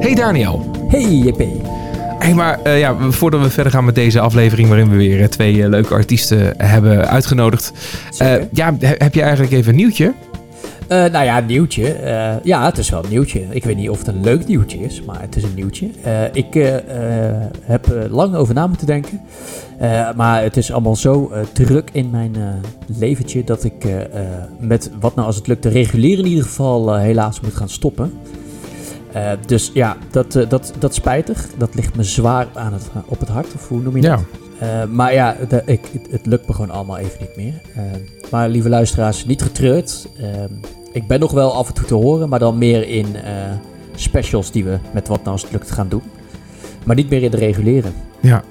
Hey Daniel. Hey JP. Hey, maar uh, ja, voordat we verder gaan met deze aflevering, waarin we weer twee uh, leuke artiesten hebben uitgenodigd. Uh, ja, heb je eigenlijk even een nieuwtje? nou ja, een nieuwtje. ja, het is wel een nieuwtje. Ik weet niet of het een leuk nieuwtje is, maar het is een nieuwtje. ik heb lang over na moeten denken. maar het is allemaal zo druk in mijn leventje dat ik met wat nou als het lukt de regulier in ieder geval helaas moet gaan stoppen. Uh, dus ja, dat, uh, dat, dat spijtig. Dat ligt me zwaar aan het, op het hart, of hoe noem je dat? Ja. Uh, maar ja, de, ik, het, het, lukt me gewoon allemaal even niet meer. maar lieve luisteraars, niet getreurd. ik ben nog wel af en toe te horen, maar dan meer in specials die we met Wat Nou Als Het Lukt gaan doen. Maar niet meer in de reguleren. Ja,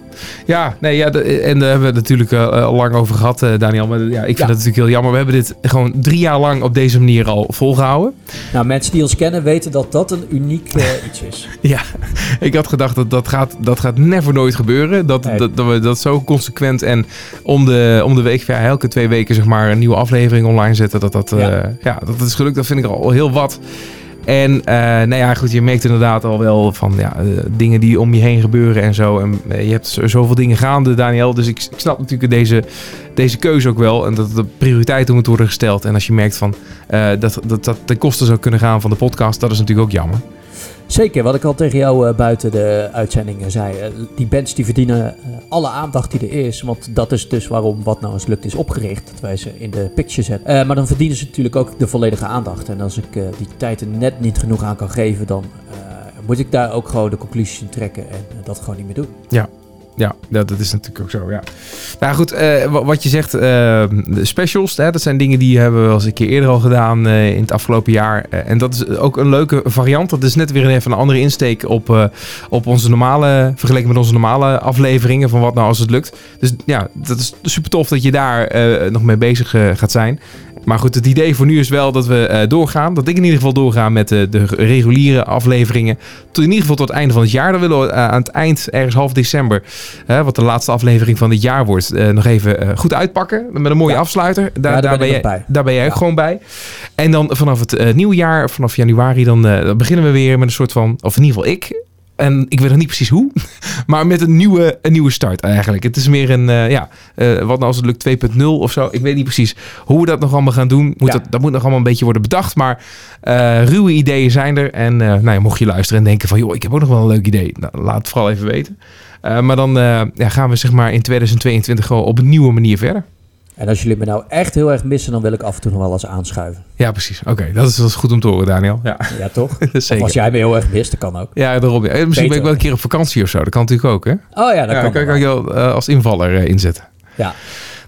ja, nee, ja, en daar hebben we het natuurlijk uh, al lang over gehad, uh, Daniel. Maar ja, ik vind het natuurlijk heel jammer. We hebben dit gewoon drie jaar lang op deze manier al volgehouden. Nou, mensen die ons kennen weten dat dat een uniek uh, iets is. ja, ik had gedacht dat dat gaat, dat gaat never nooit gebeuren. Dat, dat, dat, we dat zo consequent en om de, om de week, ja, elke twee weken zeg maar, een nieuwe aflevering online zetten. Dat dat, ja. ja, dat is gelukt. Dat vind ik al heel wat. En uh, nou ja, goed, je merkt inderdaad al wel van ja, uh, dingen die om je heen gebeuren en zo. En uh, je hebt zoveel dingen gaande, Daniel. Dus ik, ik, snap natuurlijk deze, deze keuze ook wel. En dat de prioriteiten moeten worden gesteld. En als je merkt van, dat, dat dat ten koste zou kunnen gaan van de podcast, dat is natuurlijk ook jammer. Zeker, wat ik al tegen jou uh, buiten de uitzendingen zei. Uh, die bands die verdienen alle aandacht die er is. Want dat is dus waarom Wat Nou Eens Lukt is opgericht. Dat wij ze in de picture zetten. maar dan verdienen ze natuurlijk ook de volledige aandacht. En als ik die tijd er net niet genoeg aan kan geven, dan moet ik daar ook gewoon de conclusies in trekken. En dat gewoon niet meer doen. Ja, ja, dat, is natuurlijk ook zo, ja. Nou goed, uh, wat je zegt, de specials, hè, dat zijn dingen die hebben we wel eens een keer eerder al gedaan uh, in het afgelopen jaar. en dat is ook een leuke variant. Dat is net weer even een andere insteek op, op onze normale, vergeleken met onze normale afleveringen van wat nou als het lukt. Dus ja, dat is super tof dat je daar nog mee bezig gaat zijn. Maar goed, het idee voor nu is wel dat we uh, doorgaan. Dat ik in ieder geval doorga met uh, de reguliere afleveringen. Tot in ieder geval tot het einde van het jaar. Dan willen we uh, aan het eind, ergens half december, wat de laatste aflevering van dit jaar wordt, nog even goed uitpakken. Met een mooie ja. afsluiter. Daar, ja, daar, ben, je, bij. daar ben jij ook gewoon bij. En dan vanaf het nieuwe jaar, vanaf januari, dan, dan beginnen we weer met een soort van, of in ieder geval ik, en ik weet nog niet precies hoe. Maar met een nieuwe, een nieuwe start eigenlijk. Het is meer een, uh, ja, uh, wat nou als het lukt 2.0 of zo. Ik weet niet precies hoe we dat nog allemaal gaan doen. Moet Ja. dat, dat moet nog allemaal een beetje worden bedacht. Maar uh, ruwe ideeën zijn er. En nou ja, mocht je luisteren en denken van... joh, ik heb ook nog wel een leuk idee. Nou, laat het vooral even weten. maar dan ja, gaan we zeg maar in 2022 gewoon op een nieuwe manier verder. En als jullie me nou echt heel erg missen, dan wil ik af en toe nog wel eens aanschuiven. Ja, precies. Oké, dat, is, dat is goed om te horen, Daniel. Ja, ja toch? Zeker. Of als jij me heel erg mist, dat kan ook. Ja, daarom. Ja. Misschien Beter. ben ik wel een keer op vakantie of zo. Dat kan natuurlijk ook, hè? Oh ja, dat ja, kan. kan, kan ik wel uh, als invaller uh, inzetten. Ja.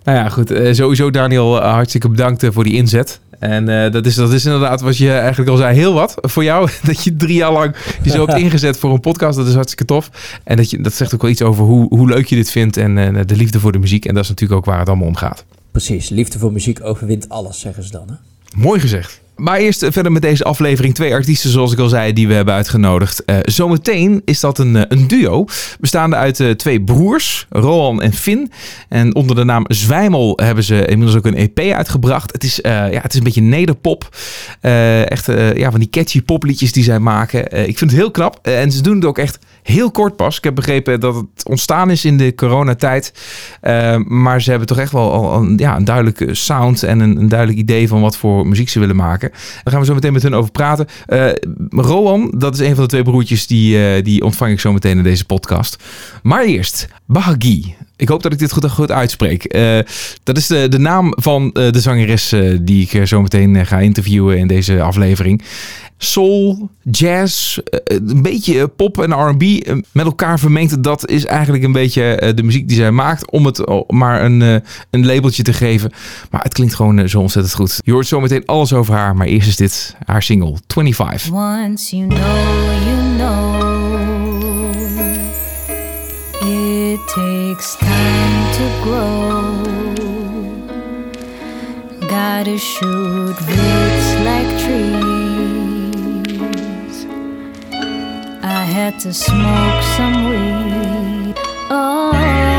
Nou ja, goed. Uh, sowieso, Daniel, hartstikke bedankt voor die inzet. En dat, is, dat is inderdaad, wat je eigenlijk al zei, heel wat voor jou. Dat je drie jaar lang je zo hebt ingezet voor een podcast. Dat is hartstikke tof. En dat, je, dat zegt ook wel iets over hoe, hoe leuk je dit vindt. En de liefde voor de muziek. En dat is natuurlijk ook waar het allemaal om gaat. Precies, liefde voor muziek overwint alles, zeggen ze dan. Hè? Mooi gezegd. Maar eerst verder met deze aflevering. Twee artiesten, zoals ik al zei, die we hebben uitgenodigd. Uh, zometeen is dat een, een duo. Bestaande uit uh, twee broers, Roan en Finn. En onder de naam Zwijmel hebben ze inmiddels ook een EP uitgebracht. Het is, uh, ja, het is een beetje nederpop. echt ja, van die catchy popliedjes die zij maken. ik vind het heel knap. en ze doen het ook echt heel kort pas. Ik heb begrepen dat het ontstaan is in de coronatijd. maar ze hebben toch echt wel al een, ja, een duidelijke sound en een, een duidelijk idee van wat voor muziek ze willen maken. Daar gaan we zo meteen met hun over praten. Uh, Roan, dat is een van de twee broertjes die, uh, die ontvang ik zo meteen in deze podcast. Maar eerst, Bahagi. Ik hoop dat ik dit goed, goed uitspreek. Uh, dat is de, de naam van de zangeres die ik zo meteen ga interviewen in deze aflevering. Soul, jazz, een beetje pop en R&B met elkaar vermengd. Dat is eigenlijk een beetje de muziek die zij maakt. Om het maar een, een labeltje te geven. Maar het klinkt gewoon zo ontzettend goed. Je hoort zo meteen alles over haar. Maar eerst is dit haar single 25. Once you know, you know. It takes time to grow. Gotta shoot roots like trees. Had to smoke some weed. Oh.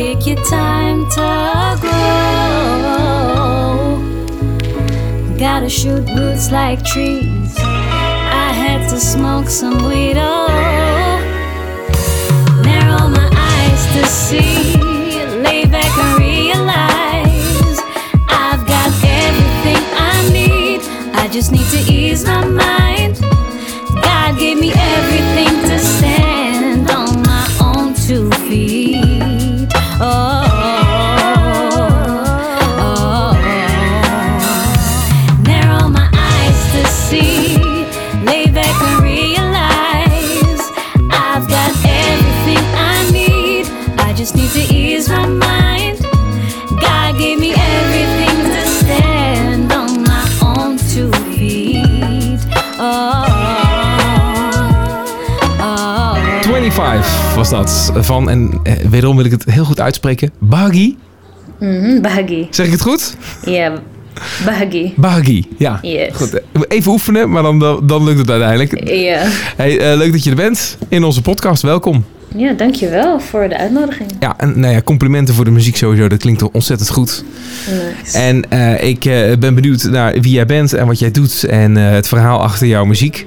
Take your time to grow. Gotta shoot roots like trees. I had to smoke some weed. Oh, narrow my eyes to see. Lay back and realize I've got everything I need. I just need to ease my was dat van, en eh, wederom wil ik het heel goed uitspreken, Bahagi. Mhm, Bahagi. Zeg ik het goed? Ja, Bahagi. Bahagi, ja. Yes. Goed, eh, even oefenen, maar dan, dan lukt het uiteindelijk. Ja. Hey, eh, leuk dat je er bent in onze podcast. Welkom. ja, dankjewel voor de uitnodiging. Ja, en nou ja, complimenten voor de muziek sowieso. Dat klinkt ontzettend goed. Nice. En ik ben benieuwd naar wie jij bent en wat jij doet en het verhaal achter jouw muziek.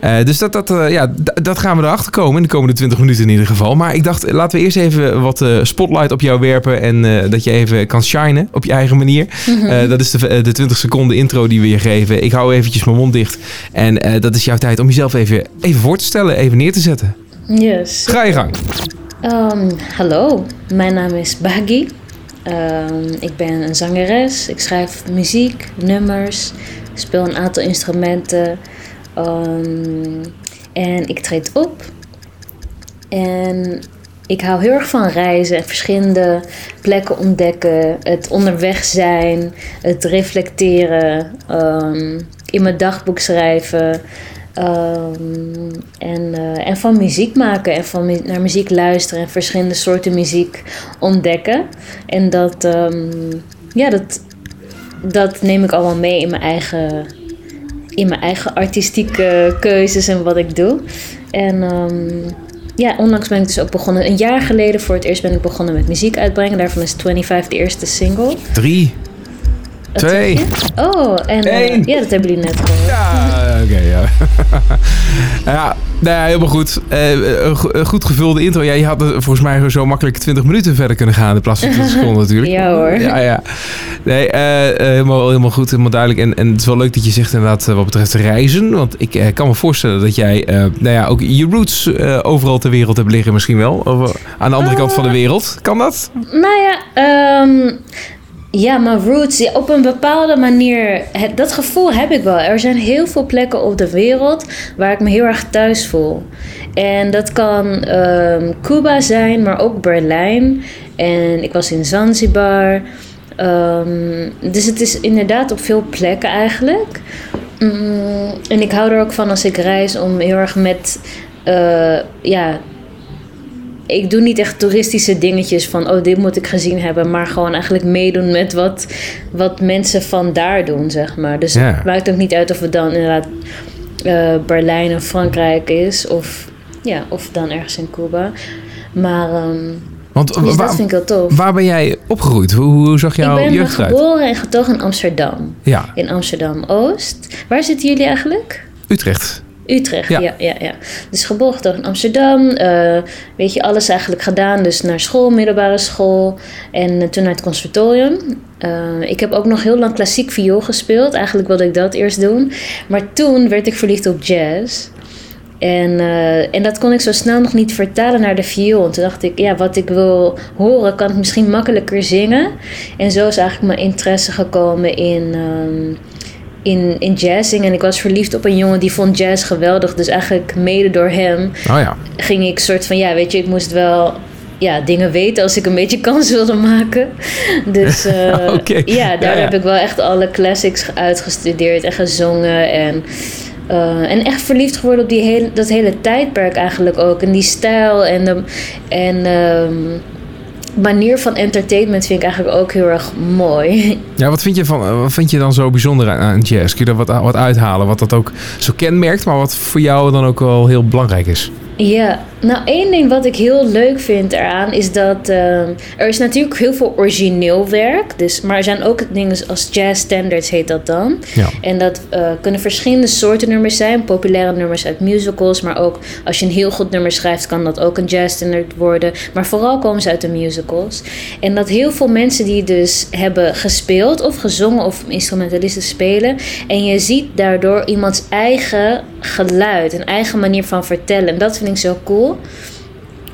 Eh, dus dat, dat, eh, ja, dat gaan we erachter komen in de komende 20 minuten in ieder geval. Maar ik dacht, laten we eerst even wat eh, spotlight op jou werpen en dat je even kan shinen op je eigen manier. Eh, dat is de, de 20 seconden intro die we je geven. Ik hou eventjes mijn mond dicht. En dat is jouw tijd om jezelf even, even voor te stellen, even neer te zetten. Yes. Ga je gang. Ehm, hallo, mijn naam is Bahagi. Ehm, ik ben een zangeres. Ik schrijf muziek, nummers, speel een aantal instrumenten. Ehm, en ik treed op. En ik hou heel erg van reizen en verschillende plekken ontdekken. Het onderweg zijn, het reflecteren, ehm, in mijn dagboek schrijven. ehm, en, eh, en van muziek maken en van naar muziek luisteren en verschillende soorten muziek ontdekken. En dat, ja, dat, dat neem ik allemaal mee in mijn eigen, in mijn eigen artistieke keuzes en wat ik doe. En ehm, ja, onlangs ben ik dus ook begonnen. Een jaar geleden voor het eerst ben ik begonnen met muziek uitbrengen. Daarvan is 25 de eerste single. Drie. Twee. Oh, en eh, ja, dat hebben jullie net gehoord. Ja, oké, ja. ja, nou ja, helemaal goed. Eh, een go- een goed gevulde intro. Ja, je had volgens mij zo makkelijk 20 minuten verder kunnen gaan in plaats van 20 seconden natuurlijk. Ja, hoor. Ja, ja. Nee, eh, eh, helemaal, helemaal goed, helemaal duidelijk. En, en het is wel leuk dat je zegt inderdaad eh, wat betreft reizen. Want ik eh, kan me voorstellen dat jij eh, nou ja, ook je roots eh, overal ter wereld hebt liggen misschien wel. Of, eh, aan de andere kant van de wereld. Kan dat? Nou ja, ehm, ja, mijn roots, op een bepaalde manier, dat gevoel heb ik wel. Er zijn heel veel plekken op de wereld waar ik me heel erg thuis voel. En dat kan ehm, Cuba zijn, maar ook Berlijn. En ik was in Zanzibar. Ehm, dus het is inderdaad op veel plekken eigenlijk. Mm, en ik hou er ook van als ik reis om heel erg met, eh, ja, ik doe niet echt toeristische dingetjes van, oh, dit moet ik gezien hebben. Maar gewoon eigenlijk meedoen met wat, wat mensen van daar doen, zeg maar. Dus Ja. het maakt ook niet uit of het dan inderdaad eh, Berlijn of Frankrijk is. Of, ja, of dan ergens in Cuba. Maar ehm, Want dus waar, dat vind ik wel tof. waar ben jij opgegroeid? Hoe, hoe zag ik jouw ben jeugd eruit? geboren en getogen in Amsterdam. Ja, In Amsterdam-Oost. Waar zitten jullie eigenlijk? Utrecht. Utrecht, Ja. ja. ja, ja, Dus geboren getogen in Amsterdam. eh, weet je, alles eigenlijk gedaan. Dus naar school, middelbare school. En eh, toen naar het conservatorium. Eh, ik heb ook nog heel lang klassiek viool gespeeld. Eigenlijk wilde ik dat eerst doen. Maar toen werd ik verliefd op jazz. En, en dat kon ik zo snel nog niet vertalen naar de viool. En toen dacht ik, ja, wat ik wil horen, kan ik misschien makkelijker zingen. En zo is eigenlijk mijn interesse gekomen in, ehm, in, in jazz zingen. En ik was verliefd op een jongen die vond jazz geweldig. Dus eigenlijk mede door hem Oh ja. ging ik soort van, ja, weet je, ik moest wel ja, dingen weten als ik een beetje kans wilde maken. Dus eh, ja, daar Ja, heb ik wel echt alle classics uitgestudeerd en gezongen. En, eh, en echt verliefd geworden op die hele, dat hele tijdperk eigenlijk ook. En die stijl en de en, ehm, manier van entertainment vind ik eigenlijk ook heel erg mooi. Ja, wat vind je, van, wat vind je dan zo bijzonder aan, aan jazz? Kun je er wat, wat uithalen? Wat dat ook zo kenmerkt, maar wat voor jou dan ook wel heel belangrijk is? Ja, nou één ding wat ik heel leuk vind eraan is dat ehm, er is natuurlijk heel veel origineel werk. Dus, maar er zijn ook dingen als jazz standards heet dat dan. Ja. En dat eh, kunnen verschillende soorten nummers zijn. Populaire nummers uit musicals. Maar ook als je een heel goed nummer schrijft kan dat ook een jazz standard worden. Maar vooral komen ze uit de musicals. En dat heel veel mensen die dus hebben gespeeld of gezongen of instrumentalisten spelen. En je ziet daardoor iemands eigen geluid. Een eigen manier van vertellen. En dat vind ik zo cool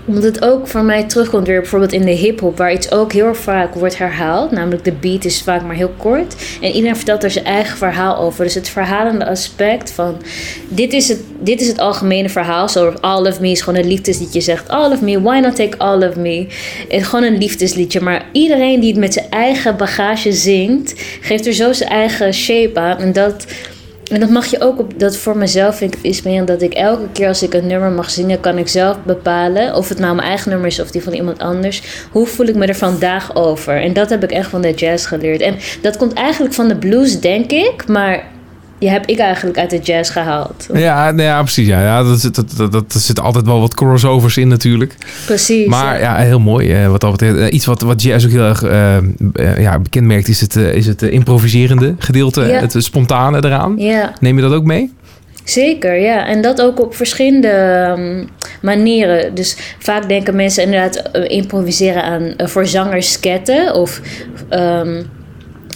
omdat het ook voor mij terugkomt weer bijvoorbeeld in de hip-hop, waar iets ook heel vaak wordt herhaald. Namelijk de beat is vaak maar heel kort. En iedereen vertelt er zijn eigen verhaal over. Dus het verhalende aspect van. Dit is het, dit is het algemene verhaal. Zoals All of Me is gewoon een liefdesliedje. Zegt All of Me, why not take all of me? En gewoon een liefdesliedje. Maar iedereen die het met zijn eigen bagage zingt, geeft er zo zijn eigen shape aan. En dat. En dat mag je ook op, dat voor mezelf vind ik is meer dat ik elke keer als ik een nummer mag zingen, kan ik zelf bepalen of het nou mijn eigen nummer is of die van iemand anders. Hoe voel ik me er vandaag over? En dat heb ik echt van de jazz geleerd. En dat komt eigenlijk van de blues, denk ik, maar die heb ik eigenlijk uit de jazz gehaald. Ja, nou ja precies. Ja. Ja, dat, zit- dat, dat, dat, er zitten altijd wel wat crossovers in natuurlijk. Precies. Maar ja. ja, heel mooi. eh, wat dat betreft. Eh, iets wat, wat jazz ook heel erg eh, ja, bekend merkt is het, is het improviserende gedeelte. Ja. Het spontane eraan. ja. Neem je dat ook mee? Zeker, ja. En dat ook op verschillende ehm, manieren. Dus vaak denken mensen inderdaad improviseren aan eh, voor zangers sketten of ehm,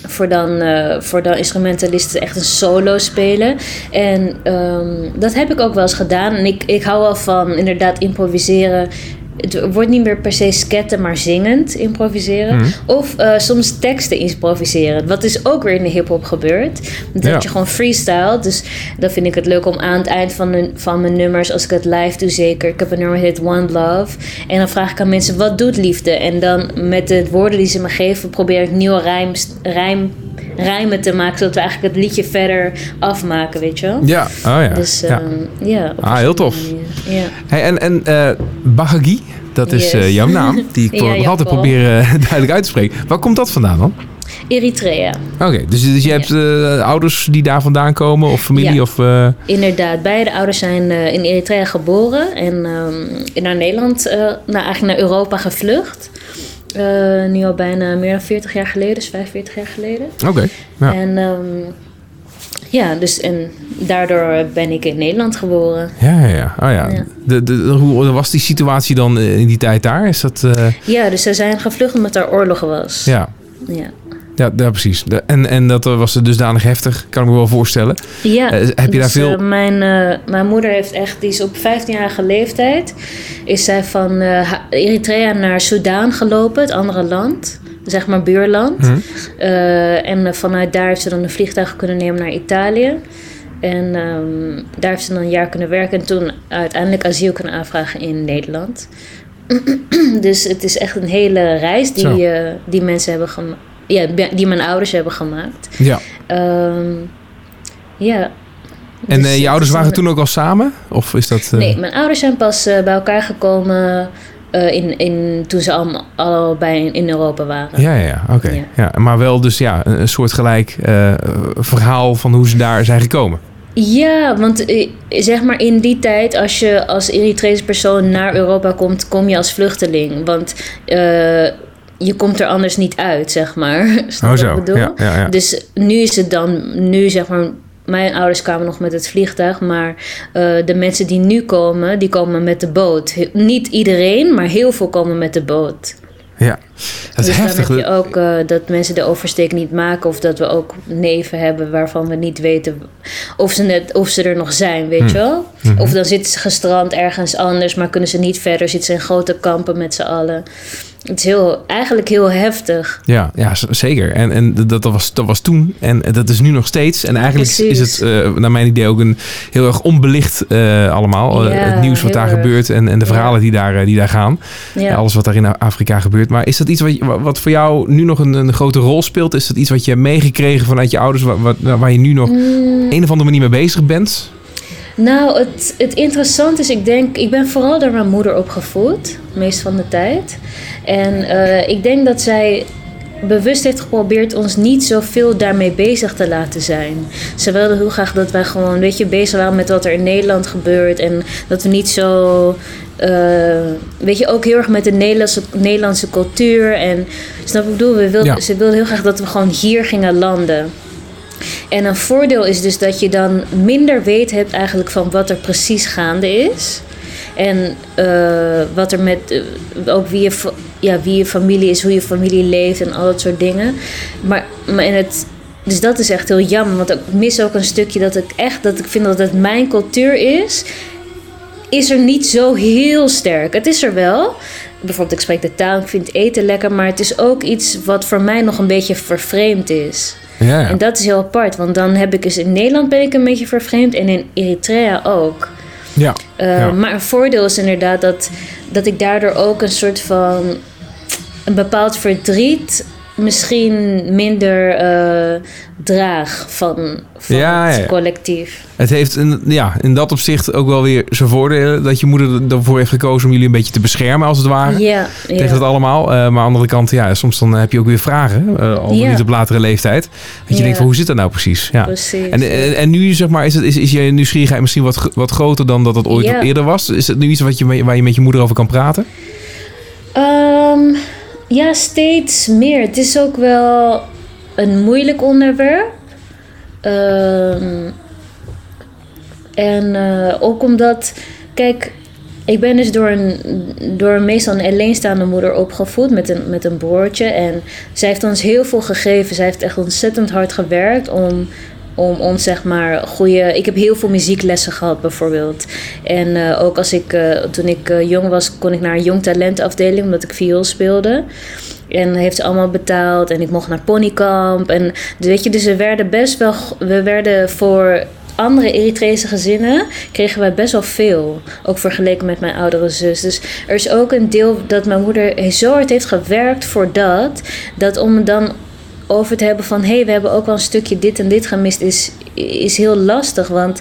voor, dan, eh, voor dan instrumentalisten echt een solo spelen. En ehm, dat heb ik ook wel eens gedaan. En ik, ik hou wel van inderdaad improviseren. Het wordt niet meer per se sketten, maar zingend improviseren. Mhm. Of eh, soms teksten improviseren. Wat dus ook weer in de hip-hop gebeurt. Dat Ja. je gewoon freestyle. Dus dan vind ik het leuk om aan het eind van, de, van mijn nummers, als ik het live doe zeker. Ik heb een nummer heet One Love. En dan vraag ik aan mensen, wat doet liefde? En dan met de woorden die ze me geven, probeer ik nieuwe rijm, rijm, rijmen te maken. Zodat we eigenlijk het liedje verder afmaken, weet je wel? Ja. Oh ja. Dus ja. ehm, ja. Ah, heel tof. Hey, en en eh Bahagi, dat is Yes. eh, jouw naam. Die ik Ja, altijd probeer eh, duidelijk uit te spreken. Waar komt dat vandaan dan? Eritrea. Oké, dus, dus je hebt eh, ouders die daar vandaan komen of familie Ja. of... Inderdaad, beide ouders zijn in Eritrea geboren en ehm, naar Nederland, nou, eigenlijk naar Europa gevlucht. Nu al bijna meer dan 40 jaar geleden, dus 45 jaar geleden. Oké. Ja. En ehm, ja, dus en daardoor ben ik in Nederland geboren. Ja, ja, ja. Oh, ja. Ja. De, de, hoe was die situatie dan eh, in die tijd daar? Is dat... eh, Ja, dus ze zijn gevlucht omdat er oorlog was. ja. Ja, Ja, ja, precies. En, en dat was dusdanig heftig, kan ik me wel voorstellen. ja Eh, heb je daar dus, veel- eh, mijn, eh, mijn moeder heeft echt, die is op 15-jarige leeftijd, is zij van eh, Eritrea naar Soudaan gelopen, het andere land. Zeg maar buurland. Mhm. Eh, en vanuit daar heeft ze dan een vliegtuig kunnen nemen naar Italië. En ehm, daar heeft ze dan een jaar kunnen werken en toen uiteindelijk asiel kunnen aanvragen in Nederland. dus het is echt een hele reis die, eh, die mensen hebben gemaakt. Ja, die mijn ouders hebben gemaakt. Ja. Ehm, ja. En Dus eh, je ouders waren toen ook al samen? Of is dat... Nee, mijn ouders zijn pas bij elkaar gekomen eh, in, in, toen ze allemaal, allebei in, in Europa waren. Ja, ja. Oké. Ja. Ja. Maar wel dus ja, een soortgelijk eh verhaal van hoe ze daar zijn gekomen. Ja, want eh, zeg maar in die tijd, als je als Eritrese persoon naar Europa komt, kom je als vluchteling. Want je komt er anders niet uit, zeg maar. Snap Oh zo. ik bedoel? Ja, ja, ja. Dus nu is het dan, nu zeg maar, mijn ouders kwamen nog met het vliegtuig, maar eh, de mensen die nu komen, die komen met de boot. He- Niet iedereen, maar heel veel komen met de boot. ja. Dat is dus heftig. dan heb je ook eh, dat mensen de oversteek niet maken. Of dat we ook neven hebben waarvan we niet weten of ze, net, of ze er nog zijn, weet Hmm. je wel? Mhm. Of dan zitten ze gestrand ergens anders, maar kunnen ze niet verder. Zitten ze in grote kampen met z'n allen. Het is heel, eigenlijk heel heftig. Ja, ja zeker. En, en dat, dat, was, dat was toen en dat is nu nog steeds. En eigenlijk Precies. is het, eh, naar mijn idee, ook een heel erg onbelicht eh, allemaal. Eh, Ja, het nieuws wat daar erg. gebeurt en, en de Ja. verhalen die, daar, die daar gaan. Ja. Alles wat daar in Afrika gebeurt. Maar is dat iets wat, wat voor jou nu nog een, een grote rol speelt? Is dat iets wat je hebt meegekregen vanuit je ouders, wat, wat, waar je nu nog Mm, een of andere manier mee bezig bent? Nou, het, het interessante is, ik denk, ik ben vooral door mijn moeder opgevoed, meest van de tijd. En eh, ik denk dat zij bewust heeft geprobeerd ons niet zoveel daarmee bezig te laten zijn. Ze wilde heel graag dat wij gewoon, weet je, bezig waren met wat er in Nederland gebeurt. En dat we niet zo, eh, weet je, ook heel erg met de Nederlandse, Nederlandse cultuur. En snap ik bedoel? We wilden, Ja. Ze wilde heel graag dat we gewoon hier gingen landen. En een voordeel is dus dat je dan minder weet hebt eigenlijk van wat er precies gaande is. En eh, wat er met, eh, ook wie je, ja, wie je familie is, hoe je familie leeft en al dat soort dingen. Maar, maar in het, dus dat is echt heel jammer, want ik mis ook een stukje dat ik echt, dat ik vind dat het mijn cultuur is, is er niet zo heel sterk. Het is er wel. Bijvoorbeeld, ik spreek de taal, ik vind eten lekker, maar het is ook iets wat voor mij nog een beetje vervreemd is. Ja. En dat is heel apart, want dan heb ik dus in Nederland ben ik een beetje vervreemd en in Eritrea ook. ja. Uh, Ja. Maar een voordeel is inderdaad dat, dat ik daardoor ook een soort van een bepaald verdriet misschien minder eh, draag van, van Ja, het ja, collectief. Het heeft in, ja, in dat opzicht ook wel weer zijn voordelen. Dat je moeder ervoor heeft gekozen om jullie een beetje te beschermen, als het ware. Ja, Tegen ja. dat allemaal. Eh, maar aan de andere kant, ja, soms dan heb je ook weer vragen. eh, al niet op latere leeftijd. Dat je denkt van, hoe zit dat nou precies? Ja. precies. En, en, en nu, zeg maar, is, het, is, is je nieuwsgierigheid misschien wat, wat groter dan dat het ooit eerder was? Is het nu iets wat je, waar je met je moeder over kan praten? Ehm, ja, steeds meer. Het is ook wel een moeilijk onderwerp. Ehm, en eh, ook omdat, kijk, ik ben dus door een, door meestal een alleenstaande moeder opgevoed met een, met een broertje. En zij heeft ons heel veel gegeven. Zij heeft echt ontzettend hard gewerkt om, om ons, zeg maar, goede. Ik heb heel veel muzieklessen gehad, bijvoorbeeld. En eh, ook als ik, eh, toen ik eh, jong was, kon ik naar een jong talentafdeling omdat ik viool speelde. En heeft ze allemaal betaald. En ik mocht naar ponykamp. En weet je, dus we werden best wel. We werden voor andere Eritrese gezinnen kregen wij best wel veel. Ook vergeleken met mijn oudere zus. Dus er is ook een deel dat mijn moeder zo hard heeft gewerkt voor dat. Dat om dan over te hebben van hé, hey, we hebben ook wel een stukje dit en dit gemist, is, is heel lastig. Want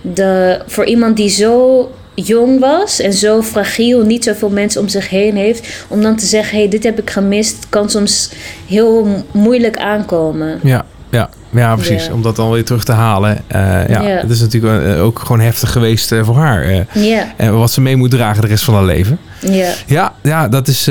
de, voor iemand die zo jong was en zo fragiel, niet zoveel mensen om zich heen heeft, om dan te zeggen: hé, hey, dit heb ik gemist, kan soms heel moeilijk aankomen. Ja, ja. Ja, precies. Ja. Om dat dan weer terug te halen. Eh, ja, Ja. het is natuurlijk eh, ook gewoon heftig geweest eh, voor haar. Ja, en wat ze mee moet dragen de rest van haar leven. ja. Ja, ja dat, is,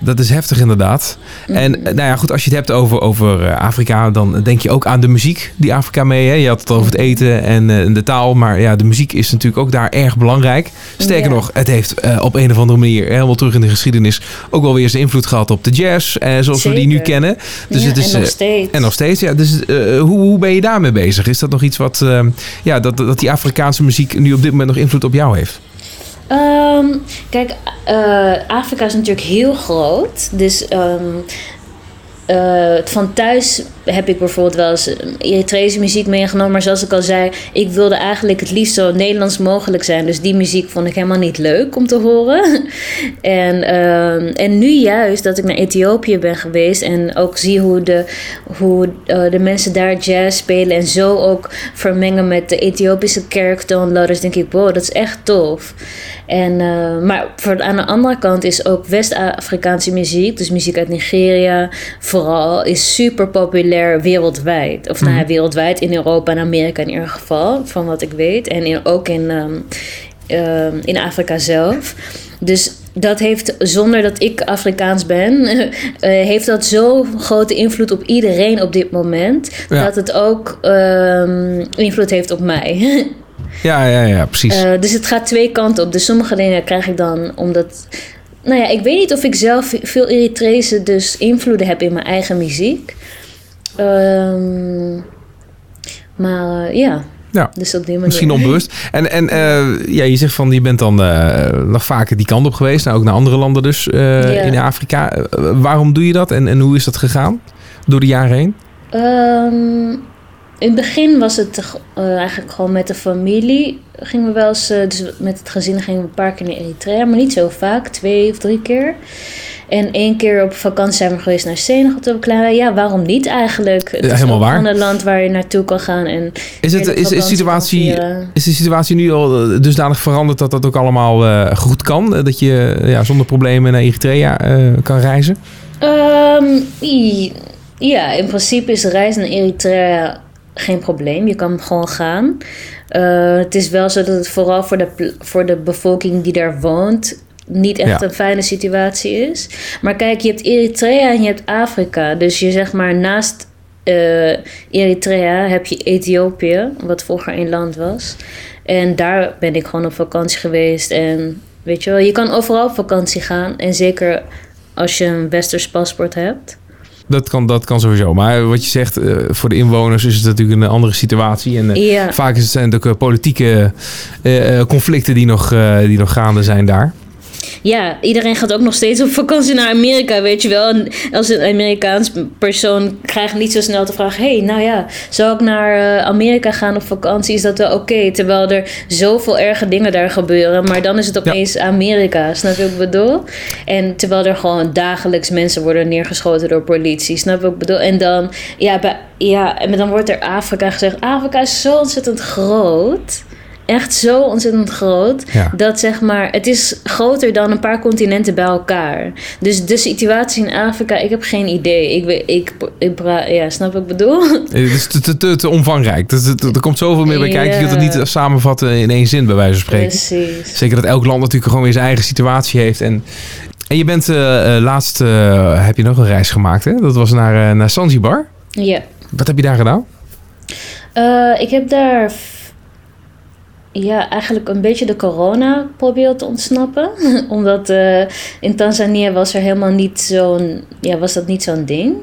dat is heftig inderdaad. En Mhm. eh, nou ja, goed, als je het hebt over, over Afrika, dan denk je ook aan de muziek die Afrika mee. Hè? Je had het over het eten en de taal. Maar ja, de muziek is natuurlijk ook daar erg belangrijk. Sterker nog, het heeft op een of andere manier helemaal terug in de geschiedenis ook wel weer zijn invloed gehad op de jazz. zoals we die nu kennen. Dus het is, en nog steeds. en nog steeds, ja. Dus hoe, hoe ben je daarmee bezig? Is dat nog iets wat, eh, ja, dat, dat die Afrikaanse muziek nu op dit moment nog invloed op jou heeft? Ehm, kijk, eh, Afrika is natuurlijk heel groot. Dus ehm, eh, van thuis heb ik bijvoorbeeld wel eens Eritrese muziek meegenomen. Maar zoals ik al zei, ik wilde eigenlijk het liefst zo Nederlands mogelijk zijn. Dus die muziek vond ik helemaal niet leuk om te horen. en, ehm, en nu juist dat ik naar Ethiopië ben geweest en ook zie hoe de, hoe, eh, de mensen daar jazz spelen en zo ook vermengen met de Ethiopische kerktoonladders, denk ik, wow, dat is echt tof. En, eh, maar aan de andere kant is ook West-Afrikaanse muziek, dus muziek uit Nigeria vooral, is super populair wereldwijd. Of nou ja, wereldwijd in Europa en Amerika in ieder geval, van wat ik weet. En in, ook in, ehm, ehm, in Afrika zelf. Dus dat heeft, zonder dat ik Afrikaans ben, eh, heeft dat zo'n grote invloed op iedereen op dit moment. Ja. Dat het ook ehm, invloed heeft op mij. Ja, ja, ja, precies. Eh, dus het gaat twee kanten op. Dus sommige dingen krijg ik dan omdat. Nou ja, ik weet niet of ik zelf veel Eritrese dus invloeden heb in mijn eigen muziek. Ehm, maar eh, ja, ja. dus op die manier. Misschien onbewust. En, en eh, ja, je zegt van je bent dan eh, nog vaker die kant op geweest. Nou, ook naar andere landen dus Ja. in Afrika. Waarom doe je dat en, en hoe is dat gegaan door de jaren heen? Ehm, in het begin was het eh, eigenlijk gewoon met de familie. Gingen we wel eens, eh, dus met het gezin gingen we een paar keer naar Eritrea, maar niet zo vaak, twee of drie keer. En één keer op vakantie zijn we geweest naar Senegal toen we klein. Ja, waarom niet eigenlijk? Het Ja, is helemaal ook waar. een land waar je naartoe kan gaan. En Is, het, is, is, situatie, vieren. is de situatie nu al eh, dusdanig veranderd dat dat ook allemaal eh, goed kan? Eh, Dat je eh, ja, zonder problemen naar Eritrea eh, kan reizen? Ehm, ja, in principe is de reis naar Eritrea geen probleem. Je kan gewoon gaan. Eh, het is wel zo dat het vooral voor de, voor de bevolking die daar woont niet echt Ja. een fijne situatie is. Maar kijk, je hebt Eritrea en je hebt Afrika. Dus je zeg maar naast eh, Eritrea heb je Ethiopië, wat vroeger een land was. En daar ben ik gewoon op vakantie geweest. En weet je wel, je kan overal op vakantie gaan. En zeker als je een westers paspoort hebt. Dat kan, dat kan sowieso. Maar wat je zegt, eh, voor de inwoners is het natuurlijk een andere situatie. En eh, Ja, vaak zijn het ook eh, politieke eh, eh, conflicten die nog, eh, die nog gaande zijn daar. Ja, iedereen gaat ook nog steeds op vakantie naar Amerika, weet je wel. En als een Amerikaans persoon krijgt niet zo snel de vraag... hey, nou ja, zou ik naar eh, Amerika gaan op vakantie? Is dat wel oké? Terwijl er zoveel erge dingen daar gebeuren. Maar dan is het opeens Amerika, snap je wat ik bedoel? En terwijl er gewoon dagelijks mensen worden neergeschoten door politie, snap je wat ik bedoel? En dan, ja, bij, ja, en dan wordt er Afrika gezegd... Afrika is zo ontzettend groot... Echt zo ontzettend groot. Ja. Dat zeg maar, het is groter dan een paar continenten bij elkaar. Dus de situatie in Afrika, ik heb geen idee. Ik, ik, ik, pra- ja, snap wat ik bedoel? Eh, Het is te, te, te, te omvangrijk. Dus er komt zoveel meer bij kijken. Je kunt het niet samenvatten in één zin, bij wijze van spreken. Precies. Zeker dat elk land natuurlijk gewoon weer zijn eigen situatie heeft. En, en je bent eh, eh, laatst, eh, heb je nog een reis gemaakt, hè? Dat was naar, eh, naar Zanzibar. Ja. Wat heb je daar gedaan? Eh, ik heb daar ja, eigenlijk een beetje de corona proberen te ontsnappen. Omdat eh, in Tanzania was er helemaal niet zo'n, ja, was dat niet zo'n ding.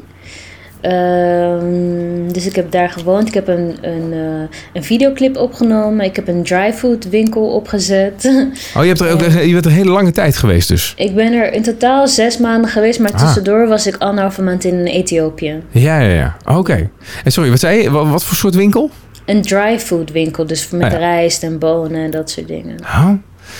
Ehm, dus ik heb daar gewoond. Ik heb een, een, eh, een videoclip opgenomen. Ik heb een dryfood winkel opgezet. Oh, je, hebt er ook, je bent er een hele lange tijd geweest dus. ik ben er in totaal zes maanden geweest. Maar Ah. tussendoor was ik anderhalve maand in Ethiopië. Ja, ja, ja. Oké. En sorry, wat zei je? Wat, wat voor soort winkel? Een dryfood winkel. Dus met Ah, ja. rijst en bonen en dat soort dingen. Oh.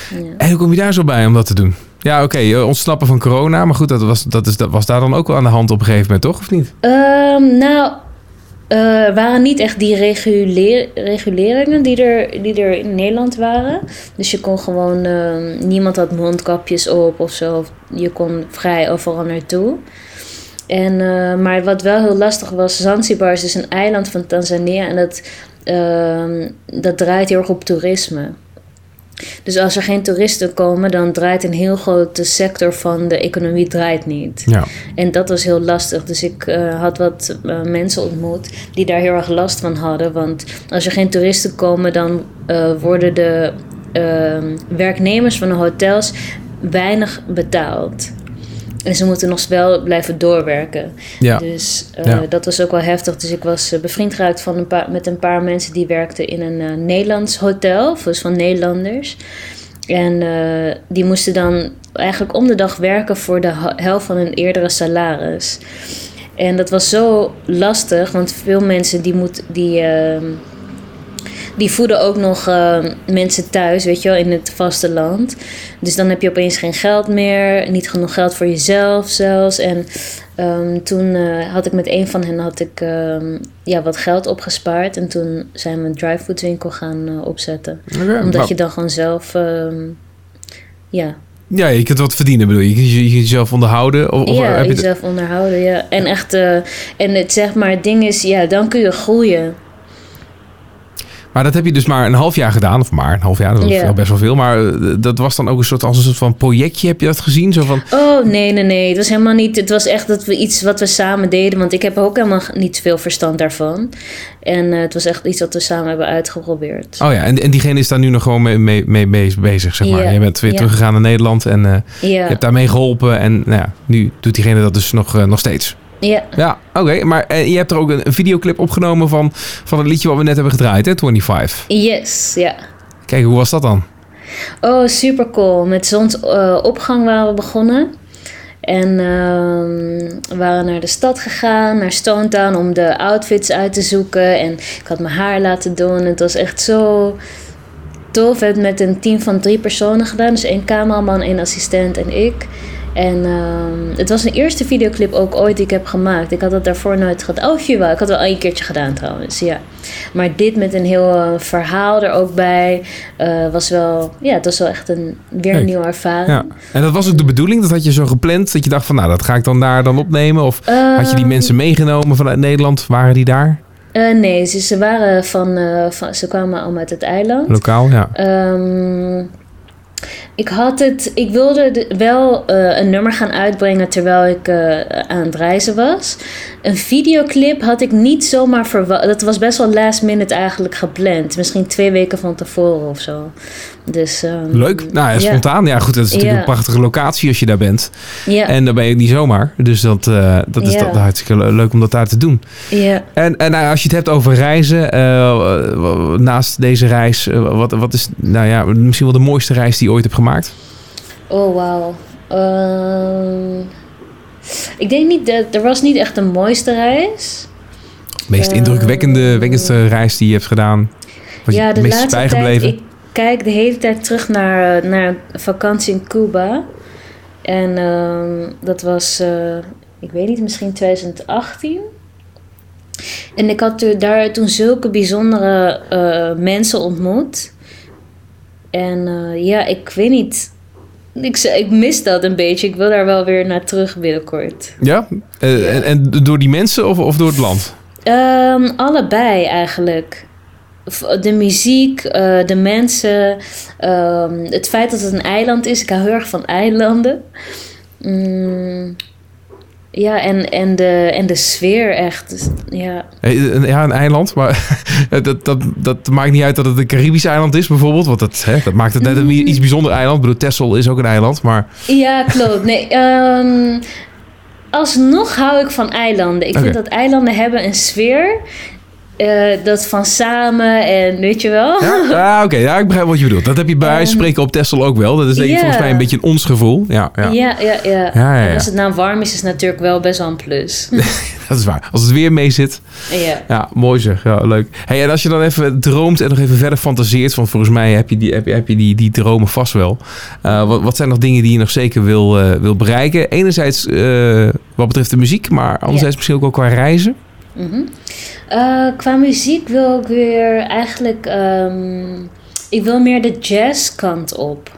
Ja. En hoe kom je daar zo bij om dat te doen? Ja, oké, ontsnappen van corona. Maar goed, dat was, dat, is, dat was daar dan ook wel aan de hand op een gegeven moment, toch? Of niet? Ehm, nou, eh, waren niet echt die reguleringen die er, die er in Nederland waren. Dus je kon gewoon, ehm, niemand had mondkapjes op of zo. Je kon vrij overal naartoe. En, eh, maar wat wel heel lastig was, Zanzibar is dus een eiland van Tanzania en dat, ehm, dat draait heel erg op toerisme. Dus als er geen toeristen komen, dan draait een heel grote sector van de economie draait niet. Ja. En dat was heel lastig. Dus ik eh, had wat eh, mensen ontmoet die daar heel erg last van hadden. Want als er geen toeristen komen, dan eh, worden de ehm, werknemers van de hotels weinig betaald. En ze moeten nog wel blijven doorwerken. Ja. Dus eh, Ja. dat was ook wel heftig. Dus ik was eh, bevriend geraakt van een paar, met een paar mensen die werkten in een eh, Nederlands hotel. Dus van Nederlanders. En die moesten dan eigenlijk om de dag werken voor de helft van hun eerdere salaris. En dat was zo lastig, want veel mensen die, moet, die, ehm, die voeden ook nog eh, mensen thuis, weet je wel, in het vasteland. Dus dan heb je opeens geen geld meer, niet genoeg geld voor jezelf zelfs. En ehm, toen eh, had ik met een van hen had ik, ehm, ja, wat geld opgespaard. En toen zijn we een dryfood winkel gaan eh, opzetten. Omdat je dan gewoon zelf, ehm, ja, Ja, je kunt wat verdienen bedoel je. Je kunt je- je kunt jezelf onderhouden. Of, of ja, heb je jezelf onderhouden, ja. En echt, en het zeg maar, het ding is, ja, dan kun je groeien. Maar dat heb je dus maar een half jaar gedaan. Of maar een half jaar, dat best wel veel. Maar eh, dat was dan ook een soort, als een soort van projectje. Heb je dat gezien? Zo van, Oh, nee, nee, nee. Het was helemaal niet. Het was echt dat we iets wat we samen deden. Want ik heb ook helemaal niet veel verstand daarvan. En eh, het was echt iets wat we samen hebben uitgeprobeerd. oh ja, en, en diegene is daar nu nog gewoon mee, mee, bezig, zeg maar. Ja, Je bent weer ja. teruggegaan naar Nederland en eh, je hebt daarmee geholpen. En nou ja, nu doet diegene dat dus nog, nog steeds. Ja. Ja, oké. maar eh, je hebt er ook een, videoclip opgenomen van, van het liedje wat we net hebben gedraaid, hè? 25. Yes, ja. Kijk, hoe was dat dan? Oh, super cool. Met zonsopgang waren we begonnen. En ehm, we waren naar de stad gegaan, naar Stone Town, om de outfits uit te zoeken. En ik had mijn haar laten doen. Het was echt zo tof. We hebben het met een team van drie personen gedaan. Dus één cameraman, één assistent en ik. En ehm, het was een eerste videoclip ook ooit die ik heb gemaakt. Ik had dat daarvoor nooit gedaan. Oh, jawel. Ik had wel een keertje gedaan trouwens, ja. Maar dit met een heel eh, verhaal er ook bij eh, was wel... Ja, het was wel echt een, weer een nieuwe ervaring. Ja. En dat was ook de bedoeling? Dat had je zo gepland? Dat je dacht van, nou, dat ga ik dan daar dan opnemen? Of had je die Ehm, mensen meegenomen vanuit Nederland? Waren die daar? eh, nee, ze, ze waren van, van... Ze kwamen allemaal uit het eiland. Lokaal, ja. Ehm, ik had het, ik wilde de- wel eh, een nummer gaan uitbrengen terwijl ik eh, aan het reizen was. Een videoclip had ik niet zomaar verwacht. Dat was best wel last minute eigenlijk gepland. Misschien twee weken van tevoren of zo. Dus, ehm, Leuk. Nou, ja, spontaan. Ja, goed. Dat is natuurlijk Ja. een prachtige locatie als je daar bent. Ja, En dan ben je niet zomaar. Dus dat, eh, dat is Ja. dat, hartstikke le- leuk om dat daar te doen. ja. En, en nou, als je het hebt over reizen, naast deze reis, wat, wat is nou ja, misschien wel de mooiste reis die je ooit hebt gemaakt? Oh, wauw. Ehm, ik denk niet dat... Er was niet echt de mooiste reis. Meest Eh, indrukwekkende wekkendste reis die je hebt gedaan? Wat ja, de meest laatste tijd. Ik kijk de hele tijd terug naar, naar vakantie in Cuba. En ehm, dat was, eh, ik weet niet, misschien 2018. En ik had daar toen zulke bijzondere eh, mensen ontmoet. En eh, ja, ik weet niet. Ik, ik mis dat een beetje. Ik wil daar wel weer naar terug binnenkort. Ja? Eh, en, en door die mensen of, of door het land? Ehm, allebei eigenlijk. De muziek, eh, de mensen, ehm, het feit dat het een eiland is. Ik hou heel erg van eilanden. Mm, ja, en, en, de, en de sfeer echt. Dus, ja. Eh, een- Ja, een eiland, maar dat, dat, dat maakt niet uit dat het een Caribisch eiland is bijvoorbeeld. Want dat, hè, dat maakt het net een iets bijzonder eiland. Ik bedoel, Texel is ook een eiland, maar ja, klopt. Nee, ehm, alsnog hou ik van eilanden. Ik vind dat eilanden hebben een sfeer. Eh, dat van samen en weet je wel. Ja, ah, oké. Ja, ik begrijp wat je bedoelt. Dat heb je bij Ehm, spreken op Texel ook wel. Dat is denk ik volgens mij een beetje een ons gevoel. Ja, ja. Ja, ja, ja. Als het nou warm is, is het natuurlijk wel best wel een plus. dat is waar. Als het weer mee zit. ja. Ja, mooi zeg. Ja, leuk. Hey, en als je dan even droomt en nog even verder fantaseert. Want volgens mij heb je die, heb je, heb je die, die dromen vast wel. Uh, wat, wat zijn nog dingen die je nog zeker wil, uh, wil bereiken? Enerzijds uh, wat betreft de muziek. Maar anderzijds misschien ook wel qua reizen. Mm -hmm. uh, qua muziek wil ik weer eigenlijk... Um, ik wil meer de jazzkant op.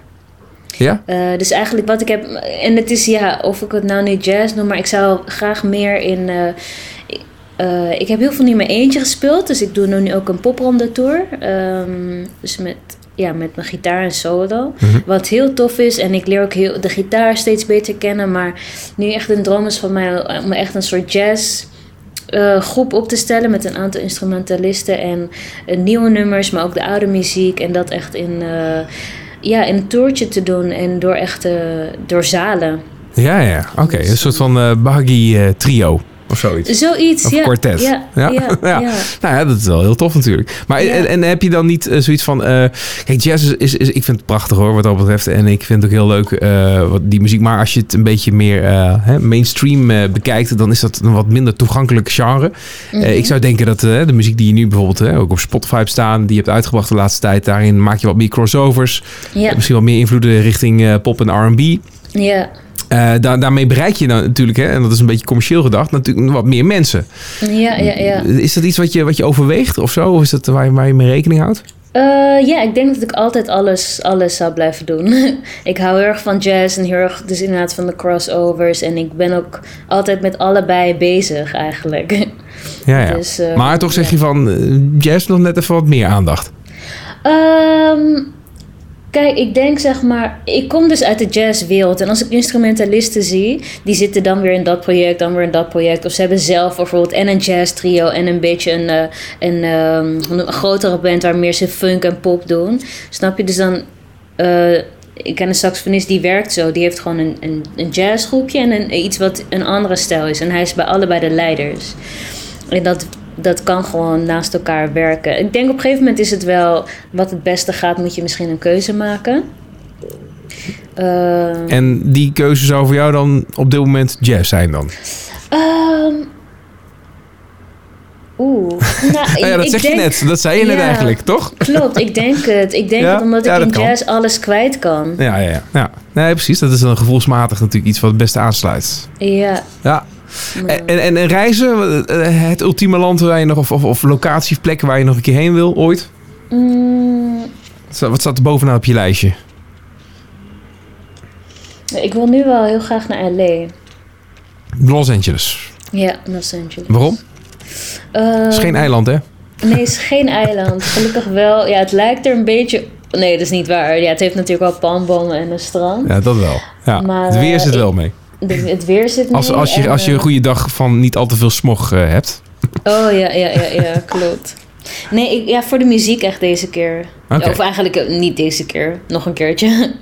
Ja? Eh, dus eigenlijk wat ik heb... En het is, ja, of ik het nou niet jazz noem... maar ik zou graag meer in... eh, ik heb heel veel nu in mijn eentje gespeeld. Dus ik doe nu ook een popronde tour. Ehm, dus met, ja, met mijn gitaar en solo. Wat heel tof is. En ik leer ook heel, de gitaar steeds beter kennen. Maar nu echt een droom is van mij... om echt een soort jazz... eh, groep op te stellen met een aantal instrumentalisten en eh, nieuwe nummers, maar ook de oude muziek. En dat echt in, eh, ja, in een toertje te doen en door echt door zalen. Ja, ja. Oké, een soort van Bahagi eh, trio of zoiets. Zoiets, Of ja. quartet. Ja, Ja? ja. Nou ja, dat is wel heel tof natuurlijk. Maar en, en heb je dan niet eh, zoiets van... eh, kijk, jazz is, is, is- Ik vind het prachtig hoor, wat dat betreft. En ik vind het ook heel leuk, eh, wat, die muziek. Maar als je het een beetje meer hè, mainstream bekijkt... dan is dat een wat minder toegankelijk genre. Mhm. Ik zou denken dat de muziek die je nu bijvoorbeeld... ook op Spotify hebt staan... die je hebt uitgebracht de laatste tijd... daarin maak je wat meer crossovers. Ja, Misschien wat meer invloeden richting pop en R&B. ja, Eh, daar, daarmee bereik je dan natuurlijk, hè, en dat is een beetje commercieel gedacht... natuurlijk wat meer mensen. ja, ja, ja. Is dat iets wat je, wat je overweegt of zo? Of is dat waar je, waar je mee rekening houdt? Eh, ja, ik denk dat ik altijd alles, alles zou blijven doen. ik hou heel erg van jazz en heel erg dus inderdaad van de crossovers. En ik ben ook altijd met allebei bezig eigenlijk. Ja, ja. Dus, eh, maar toch zeg je van jazz nog net even wat meer aandacht. Ehm, kijk, ik denk zeg maar, ik kom dus uit de jazzwereld. En als ik instrumentalisten zie, die zitten dan weer in dat project, dan weer in dat project. Of ze hebben zelf bijvoorbeeld en een jazz trio en een beetje een, eh, een, ehm, een grotere band waar meer ze funk en pop doen. Snap je? Dus dan, eh, ik ken een saxofonist die werkt zo. Die heeft gewoon een, een, een jazzgroepje en een, iets wat een andere stijl is. En hij is bij allebei de leiders. En dat, dat kan gewoon naast elkaar werken. Ik denk op een gegeven moment is het wel wat het beste gaat, moet je misschien een keuze maken. Ehm, En die keuze zou voor jou dan op dit moment jazz zijn dan? ehm, Oeh. Nou, Nou ja, dat ik zeg denk- je net. Dat zei je net eigenlijk, toch? Klopt, ik denk het. Ik denk Ja? het omdat ik dat in kan. jazz alles kwijt kan. Ja, ja, ja. ja. Nee, precies. Dat is dan gevoelsmatig natuurlijk iets wat het beste aansluit. Ja. Ja. En, en, en reizen, eh, het ultieme land waar je nog, of, of, of locatie waar je nog een keer heen wil, ooit? Mm, Wat staat- er bovenaan op je lijstje? ik wil nu wel heel graag naar LA. Los Angeles. Ja, Los Angeles. Waarom? Het is Ehm, geen eiland, hè? Nee, het is geen eiland. Gelukkig wel. Ja, het lijkt er een beetje... Nee, dat is niet waar. Ja, het heeft natuurlijk wel palmbomen en een strand. Ja, dat wel. Ja. Maar, het weer zit ik- wel mee. Het weer zit mee. Als, als, je, en, als je een eh, goede dag van niet al te veel smog eh, hebt. Oh, ja, ja, ja, ja, klopt. Nee, ik, ja, voor de muziek echt deze keer. Of eigenlijk eh, niet deze keer. Nog een keertje.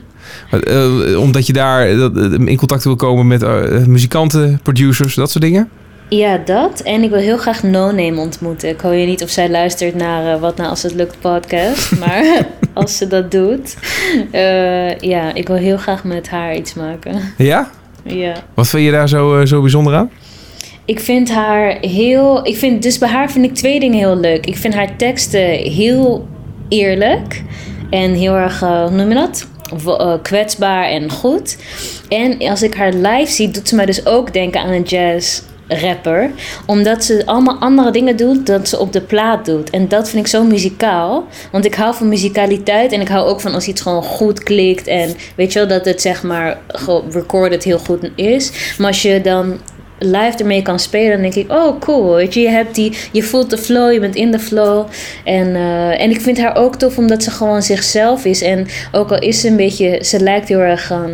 Omdat je daar in contact wil komen met muzikanten, producers, dat soort dingen. Ja, dat. En ik wil heel graag No Name ontmoeten. Ik hoor je niet of zij luistert naar Wat Nou Als Het Lukt podcast. Maar als ze dat doet. ja, ik wil heel graag met haar iets maken. Ja? Ja. Wat vind je daar zo, eh, zo bijzonder aan? Ik vind haar heel. Ik vind, dus bij haar vind ik twee dingen heel leuk. Ik vind haar teksten heel eerlijk. En heel erg, eh, hoe noem je dat? Eh, kwetsbaar en goed. En als ik haar live zie, doet ze mij dus ook denken aan een jazz rapper. Omdat ze allemaal andere dingen doet dan ze op de plaat doet. En dat vind ik zo muzikaal. Want ik hou van muzikaliteit. En ik hou ook van als iets gewoon goed klikt. En weet je wel, dat het zeg maar recorded heel goed is. Maar als je dan live ermee kan spelen, dan denk ik, oh cool. Weet je, je hebt die, je voelt de flow, je bent in de flow. En, eh, en ik vind haar ook tof omdat ze gewoon zichzelf is. En ook al is ze een beetje, ze lijkt heel erg. ehm,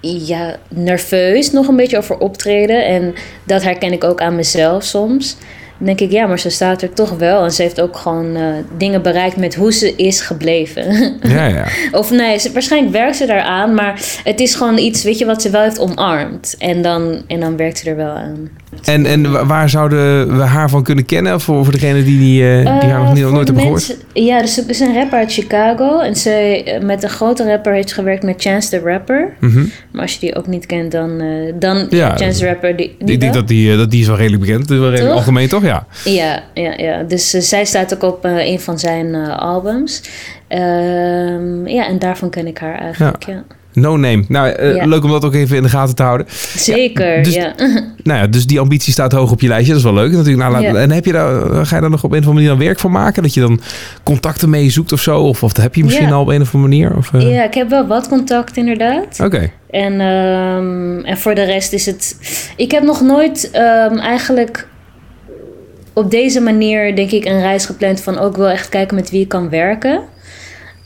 ja, nerveus nog een beetje over optreden. En dat herken ik ook aan mezelf soms. Dan denk ik, ja, maar ze staat er toch wel. En ze heeft ook gewoon eh, dingen bereikt met hoe ze is gebleven. Ja, ja. of nee, ze, waarschijnlijk werkt ze daaraan. Maar het is gewoon iets, weet je, wat ze wel heeft omarmd. En dan, en dan werkt ze er wel aan. En, en wa- waar zouden we haar van kunnen kennen? Voor, voor degene die, die, eh, die haar nog Eh, niet, nooit hebben gehoord? Ja, dus ze is een rapper uit Chicago. En ze met een grote rapper heeft gewerkt met Chance the Rapper. Mhm. Maar als je die ook niet kent, dan, dan Ja, Chance the Rapper. Die, die Ik denk dat die, dat die is wel redelijk bekend. Dat is wel redelijk algemeen, toch? Ja. Ja, ja, ja. Dus eh, zij staat ook op eh, een van zijn eh, albums. Ehm, ja, en daarvan ken ik haar eigenlijk, ja. No Name. Nou, Ja. leuk om dat ook even in de gaten te houden. Zeker, dus- ja. Nou ja, dus die ambitie staat hoog op je lijstje. Dat is wel leuk natuurlijk. Nou, laat- Ja. En heb je daar, ga je daar nog op een of andere manier dan werk van maken? Dat je dan contacten mee zoekt of zo? Of, of heb je misschien Ja. al op een of andere manier? Of? Ja, ik heb wel wat contact inderdaad. Oké. En, ehm, en voor de rest is het. Ik heb nog nooit ehm, eigenlijk op deze manier, denk ik, een reis gepland van ook wel echt kijken met wie ik kan werken.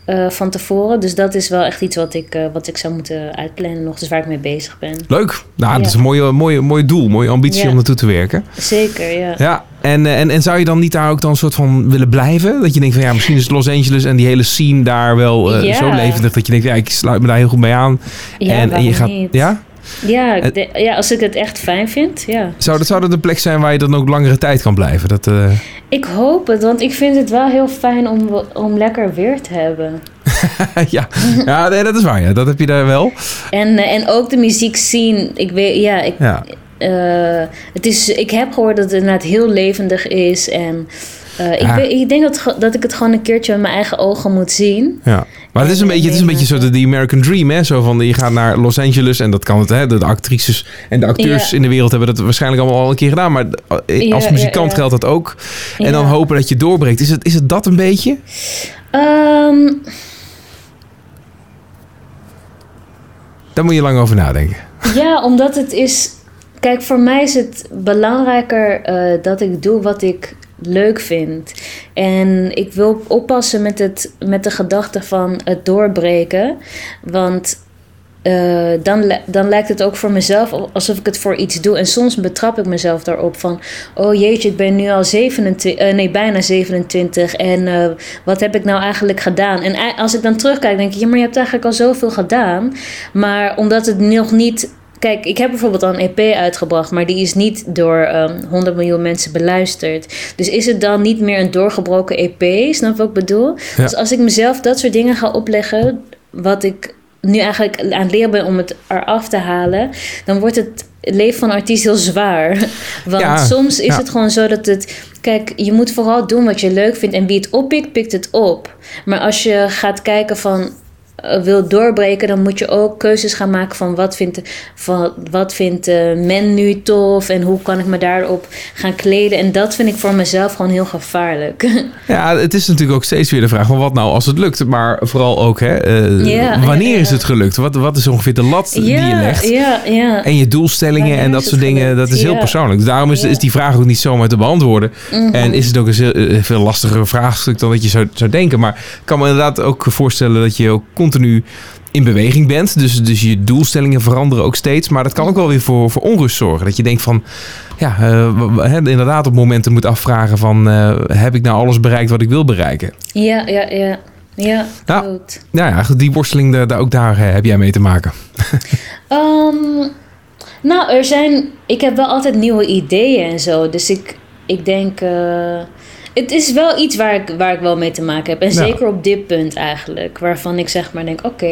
eh, van tevoren. Dus dat is wel echt iets wat ik, eh, wat ik zou moeten uitplannen nog. Dus waar ik mee bezig ben. Leuk. Nou, dat Ja. is een mooie, mooie, mooi doel. Mooie ambitie Ja. om naartoe te werken. Zeker, ja. Ja, en, eh, en, en zou je dan niet daar ook dan een soort van willen blijven? Dat je denkt van ja, misschien is Los Angeles en die hele scene daar wel Ja. zo levendig dat je denkt, ja, ik sluit me daar heel goed bij aan. Ja, en, en je gaat. niet? Ja? Ja, ik ja, als ik het echt fijn vind, ja. Zou dat, zou dat een plek zijn waar je dan ook langere tijd kan blijven? Dat, eh, Ik hoop het, want ik vind het wel heel fijn om, om lekker weer te hebben. ja, ja nee, dat is waar. Ja. Dat heb je daar wel. En, eh, en ook de muziek zien. Ik weet, ja, ik, Ja. eh, het is, ik heb gehoord dat het inderdaad heel levendig is. En eh, ik, Ja. ik denk dat, dat ik het gewoon een keertje met mijn eigen ogen moet zien. Ja. Maar het is een En, beetje, het is een eh, beetje zo de, de American Dream, hè? Zo van, je gaat naar Los Angeles en dat kan het, hè? De, de actrices en de acteurs Ja. in de wereld hebben dat waarschijnlijk allemaal al een keer gedaan. Maar eh, als muzikant geldt dat ook. En dan hopen dat je doorbreekt. Is het, is het dat een beetje? Ehm, Daar moet je lang over nadenken. ja, omdat het is. Kijk, voor mij is het belangrijker eh, dat ik doe wat ik leuk vind. En ik wil oppassen met, het, met de gedachte van het doorbreken. Want eh, dan, dan lijkt het ook voor mezelf alsof ik het voor iets doe. En soms betrap ik mezelf daarop van... oh jeetje, ik ben nu al 27, eh, nee, bijna 27... en eh, wat heb ik nou eigenlijk gedaan? En als ik dan terugkijk, denk ik... ja, maar je hebt eigenlijk al zoveel gedaan. Maar omdat het nog niet... Kijk, ik heb bijvoorbeeld al een EP uitgebracht... maar die is niet door ehm 100 miljoen mensen beluisterd. Dus is het dan niet meer een doorgebroken EP? Snap wat ik bedoel? Ja. Dus als ik mezelf dat soort dingen ga opleggen... wat ik nu eigenlijk aan het leren ben om het eraf te halen, dan wordt het leven van artiest heel zwaar. Want Ja, soms is ja. het gewoon zo dat het. Kijk, je moet vooral doen wat je leuk vindt en wie het oppikt, pikt het op. Maar als je gaat kijken van. Eh, wil doorbreken, dan moet je ook keuzes gaan maken van wat vindt, van wat vindt eh, men nu tof en hoe kan ik me daarop gaan kleden. En dat vind ik voor mezelf gewoon heel gevaarlijk. Ja, het is natuurlijk ook steeds weer de vraag van wat nou als het lukt. Maar vooral ook, hè, eh, Ja, wanneer ja, is het gelukt? Wat, wat is ongeveer de lat die je legt? ja, ja. En je doelstellingen Wanneer en dat soort dingen, gelukt? dat is heel persoonlijk. Dus daarom is, is die vraag ook niet zomaar te beantwoorden. Mhm. En is het ook een heel- veel lastiger vraagstuk dan dat je zou, zou denken. Maar ik kan me inderdaad ook voorstellen dat je ook continu in beweging bent. Dus, dus je doelstellingen veranderen ook steeds. Maar dat kan ook wel weer voor, voor onrust zorgen. Dat je denkt van, ja, eh, hè, inderdaad op momenten moet afvragen van... eh, heb ik nou alles bereikt wat ik wil bereiken? Ja, ja, ja. Ja, Ja. goed. Nou ja, die worsteling, daar, daar- ook daar eh, heb jij mee te maken. Ehm, nou, er zijn... Ik heb wel altijd nieuwe ideeën en zo. Dus ik, ik denk... eh, het is wel iets waar ik, waar ik wel mee te maken heb. En zeker op dit punt eigenlijk. Waarvan ik zeg maar denk... Oké,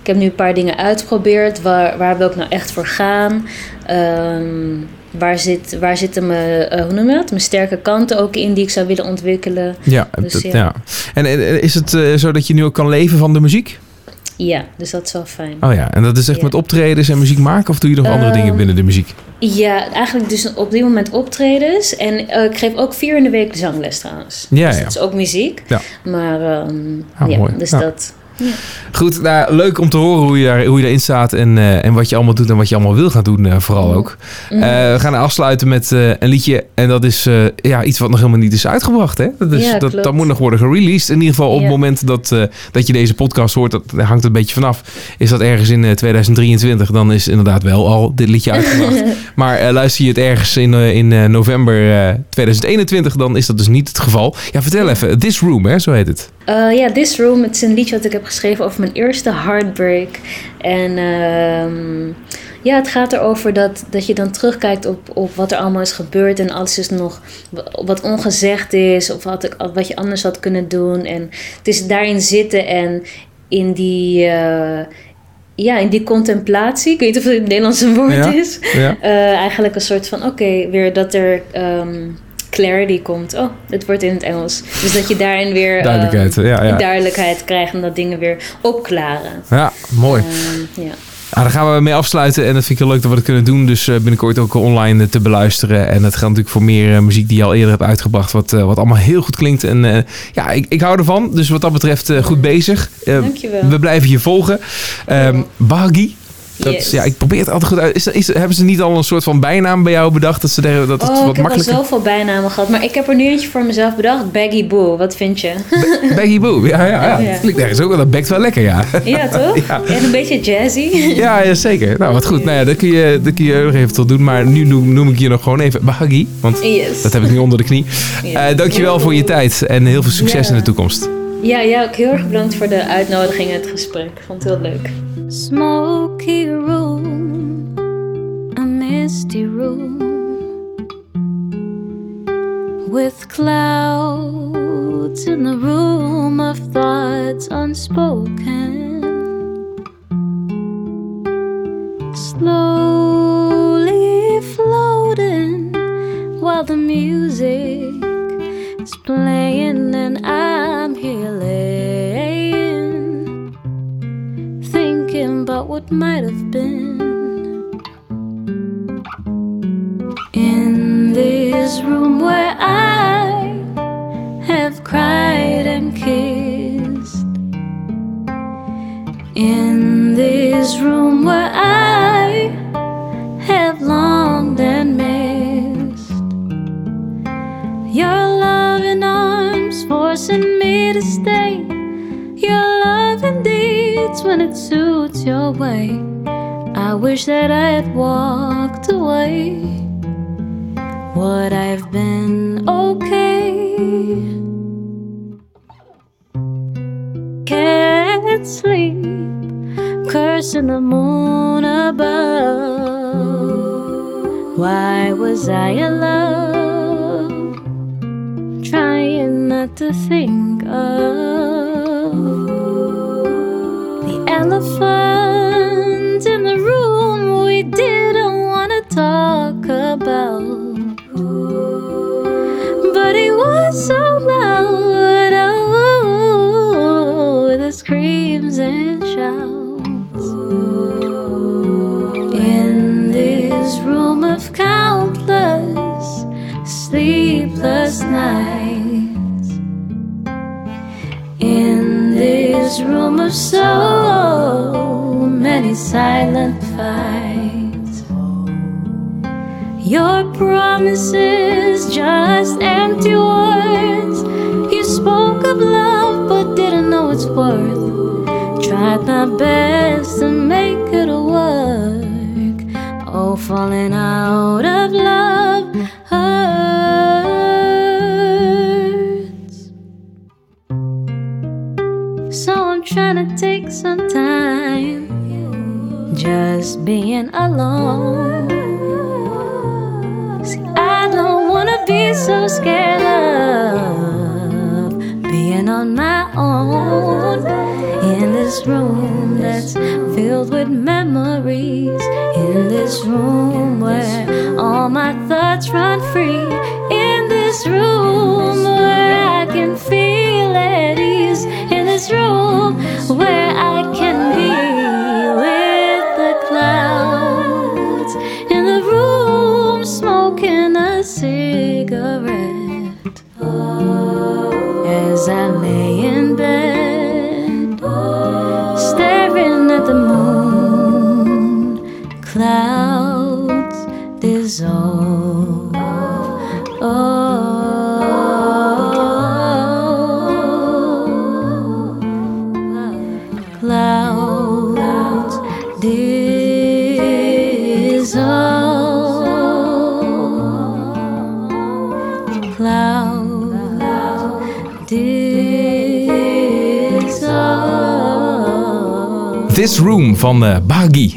ik heb nu een paar dingen uitgeprobeerd. Waar, waar wil ik nou echt voor gaan? Ehm, waar, zit, waar zitten mijn... eh, hoe noem je dat? Mijn sterke kanten ook in die ik zou willen ontwikkelen. Ja, Dus ja. ja. En, en is het eh, zo dat je nu ook kan leven van de muziek? Ja, dus dat is wel fijn. Oh ja, en dat is echt Ja. met optredens en muziek maken? Of doe je nog andere Ehm, dingen binnen de muziek? Ja, eigenlijk dus op dit moment optredens. En eh, ik geef ook vier in de week zangles trouwens. Ja, dus ja. dat is ook muziek. Ja. Maar Ah, ja, mooi. dus dat. Goed, nou, leuk om te horen hoe je, daar, hoe je daarin staat en, eh, en wat je allemaal doet en wat je allemaal wil gaan doen, eh, vooral ook. Mhm. Eh, we gaan afsluiten met een liedje en dat is ja, iets wat nog helemaal niet is uitgebracht. Hè? Dat, is, Ja, dat, dat moet nog worden gereleased. In ieder geval op Ja. het moment dat, dat je deze podcast hoort, dat hangt een beetje vanaf. Is dat ergens in eh, 2023, dan is inderdaad wel al dit liedje uitgebracht. maar luister je het ergens in, in november eh, 2021, dan is dat dus niet het geval. Ja, vertel even. This Room, hè, zo heet het. Ja, This Room, het is een liedje wat ik heb geschreven over mijn eerste heartbreak. En ehm, ja, het gaat erover dat, dat je dan terugkijkt op, op wat er allemaal is gebeurd. En alles is nog wat ongezegd is. Of wat, ik, wat je anders had kunnen doen. En het is daarin zitten en in die... eh, ja, in die contemplatie. Ik weet niet of het in het Nederlands een woord Ja. is. Ja. Eh, eigenlijk een soort van, oké, weer dat er... ehm, clarity komt. Oh, het wordt in het Engels. Dus dat je daarin weer ehm, Duidelijkheid, ja, ja. duidelijkheid krijgt en dat dingen weer opklaren. Ja, mooi. Ehm, ja. Ah, daar gaan we mee afsluiten en dat vind ik heel leuk dat we dat kunnen doen. Dus eh, binnenkort ook online te beluisteren. En dat geldt natuurlijk voor meer eh, muziek die je al eerder hebt uitgebracht. Wat, eh, wat allemaal heel goed klinkt. En ja, ik, ik hou ervan. Dus wat dat betreft goed bezig. Eh, Dankjewel. we blijven je volgen. Bahagi. Dat, Yes. ja, ik probeer het altijd goed uit. Is, is, hebben ze niet al een soort van bijnaam bij jou bedacht? Dat, ze dat het Oh, wat ik heb al zoveel bijnamen gehad. Maar ik heb er nu eentje voor mezelf bedacht. Baggy Boo, wat vind je? Baggy Boo. Ja, ja, ja. Ja. Klinkt ergens ook wel. Dat bekt wel lekker, ja. ja, toch? Ja. En een beetje jazzy. Ja, ja, zeker. Nou, wat goed. Nou ja, dat kun je, dat kun je nog even tot doen. Maar nu noem, noem ik je nog gewoon even Bahagi. Want Yes. dat heb ik nu onder de knie. Ja. Eh dankjewel voor je tijd. En heel veel succes in de toekomst. Ja, ja, ook heel erg bedankt voor de uitnodiging en het gesprek. Ik vond het heel leuk. Smoky room, a misty room with clouds in the room of thoughts unspoken. Slowly floating while the music is playing, and I'm here about what might have been. In this room where I have cried and kissed. In this room where I have longed and missed. Your loving arms forcing me to stay. Your loving deeds when it suits your way. I wish that I had walked away. Would I've been okay? Can't sleep, cursing the moon above. Why was I alone? Trying not to think of elephant in the room we didn't want to talk about. But he was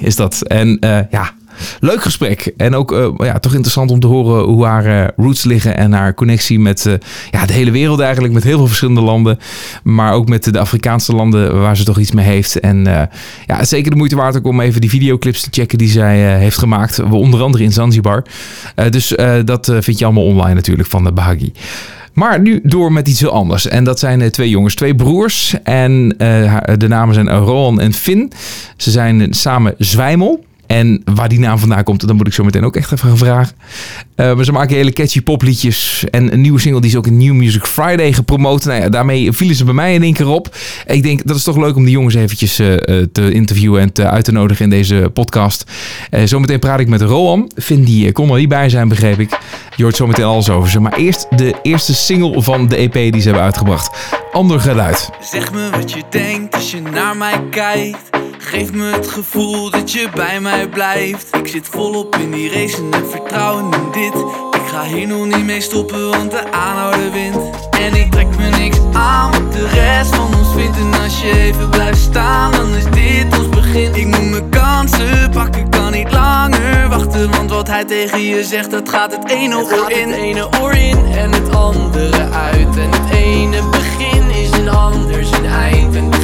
is dat. En eh, ja, leuk gesprek. En ook eh, ja, toch interessant om te horen hoe haar eh, roots liggen en haar connectie met ja, de hele wereld eigenlijk. Met heel veel verschillende landen. Maar ook met de Afrikaanse landen waar ze toch iets mee heeft. En ja, zeker de moeite waard ook om even die videoclips te checken die zij heeft gemaakt. Onder andere in Zanzibar. Dus dat vind je allemaal online natuurlijk van de Bahagi. Maar nu door met iets heel anders. En dat zijn eh, twee jongens, twee broers. En eh, de namen zijn Rowan en Finn. Ze zijn samen Zwijmel. En waar die naam vandaan komt, dan moet ik zo meteen ook echt even gaan vragen. Eh, maar ze maken hele catchy popliedjes. En een nieuwe single die is ook in New Music Friday gepromoot. Nou ja, daarmee vielen ze bij mij in één keer op. Ik denk, dat is toch leuk om die jongens eventjes eh, eh, te interviewen en te, uit te nodigen in deze podcast. Eh, zometeen praat ik met Roan. Finn die kon er niet bij zijn, begreep ik. Je hoort zometeen alles over ze. Maar eerst de eerste single van de EP die ze hebben uitgebracht. Ander geluid. Zeg me wat je denkt als je naar mij kijkt. Geef me het gevoel dat je bij mij blijft. Ik zit volop in die race en heb vertrouwen in dit. Ik ga hier nog niet mee stoppen, want de aanhouder wint. En ik trek me niks aan wat de rest van ons vindt. En als je even blijft staan, dan is dit ons begin. Ik moet mijn kansen pakken, kan niet langer wachten. Want wat hij tegen je zegt, dat gaat het ene oor in. Het ene oor in en het andere uit. En het ene begin is een ander zijn eind. En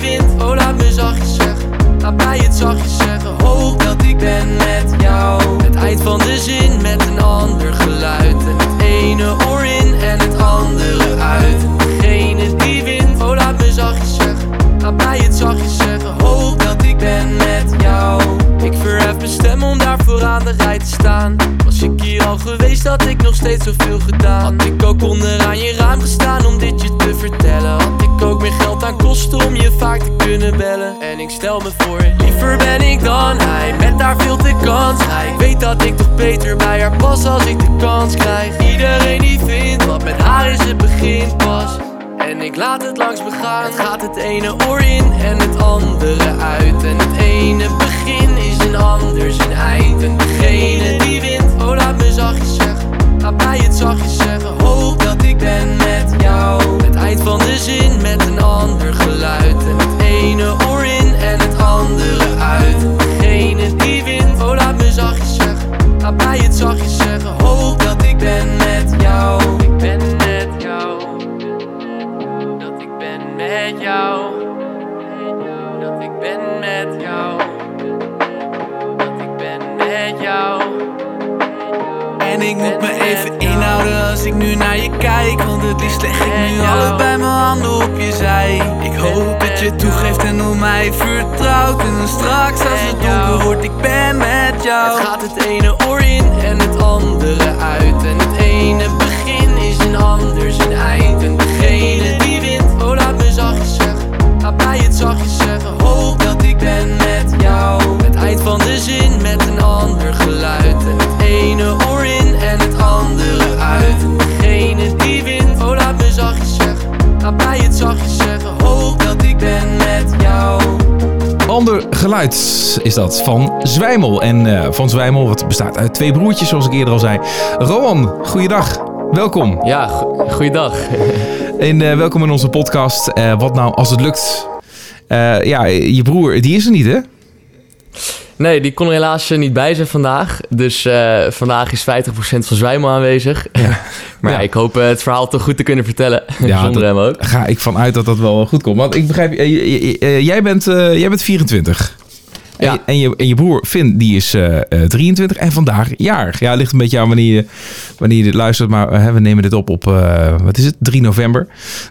die wint, oh laat me zachtjes zeggen. Laat mij het zachtjes zeggen, hoop dat ik ben met jou. Het eind van de zin met een ander geluid. En het ene oor in en het andere uit. En degene die wint, oh laat me zachtjes zeggen. Laat mij het zachtjes zeggen, hoop dat ik ben met jou. Ik verhef mijn stem om daar vooraan de rij te staan. Was ik hier al geweest, had ik nog steeds zoveel gedaan. Had ik ook onderaan je raam gestaan om dit je te vertellen. Had ik ook meer geld aan kosten om je vaak te kunnen bellen. En ik stel me voor, liever ben ik dan hij. Met daar veel te kans. Ik weet dat ik toch beter bij haar pas als ik de kans krijg. Iedereen die vindt, wat met haar is het begin pas. En ik laat het langs me gaan. Gaat het ene oor in en het andere uit. En het ene begin is een ander zijn eind. En degene die wint, oh laat me zachtjes zeggen. Laat mij het zachtjes zeggen. Hoop dat ik ben met jou. Het eind van de zin met een ander geluid. En het ene oor in en het andere uit. En degene die wint, oh laat me zachtjes zeggen. Laat mij het zachtjes zeggen. Hoop dat ik ben met jou. Ik ben met jou. Dat ik ben met jou. Dat ik ben met jou. Met jou. En ik moet me even inhouden als ik nu naar je kijk Want het liefst leg ik nu allebei mijn handen op je zij. Ik hoop dat je toegeeft en op mij vertrouwt. En straks als het donker wordt, ik ben met jou. Het gaat het ene oor in en het andere uit. En het ene Ander geluid is dat van Zwijmel. En eh, van Zwijmel, wat bestaat uit twee broertjes, zoals ik eerder al zei. Rowan, goeiedag. Welkom. Ja, go- goeiedag. En eh, welkom in onze podcast. Eh, wat nou als het lukt? Ja, je broer, die is er niet, hè? Nee, die kon er helaas eh, niet bij zijn vandaag. Dus eh, vandaag is 50% van Zwijmel aanwezig. maar Ja. ik hoop eh, het verhaal toch goed te kunnen vertellen. Ja, Zonder hem ook. Ga ik vanuit dat dat wel goed komt. Want ik begrijp, jij, bent, jij bent 24. En, Ja. je, en, je, en je broer Finn, die is eh, eh, 23 en vandaag jarig. Ja, ligt een beetje aan wanneer je, wanneer je dit luistert. Maar we nemen dit op op, wat is het, 3 november.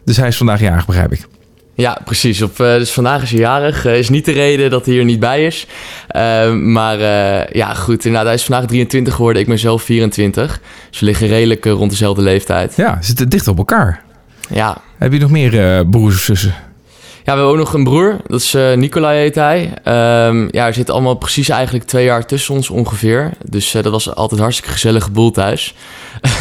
Dus hij is vandaag jarig, begrijp ik. Ja, precies. Op, eh, dus vandaag is hij jarig. Eh, is niet de reden dat hij er niet bij is. Eh, maar eh, ja, goed. Inderdaad, hij is vandaag 23 geworden. Ik ben zelf 24. Dus we liggen redelijk rond dezelfde leeftijd. Ja, zitten dicht op elkaar. Ja. Heb je nog meer broers of zussen? Ja, we hebben ook nog een broer. Dat is eh Nicolai heet hij. Ehm, ja, er zit allemaal precies eigenlijk twee jaar tussen ons ongeveer. Dus eh, dat was altijd hartstikke gezellige boel thuis.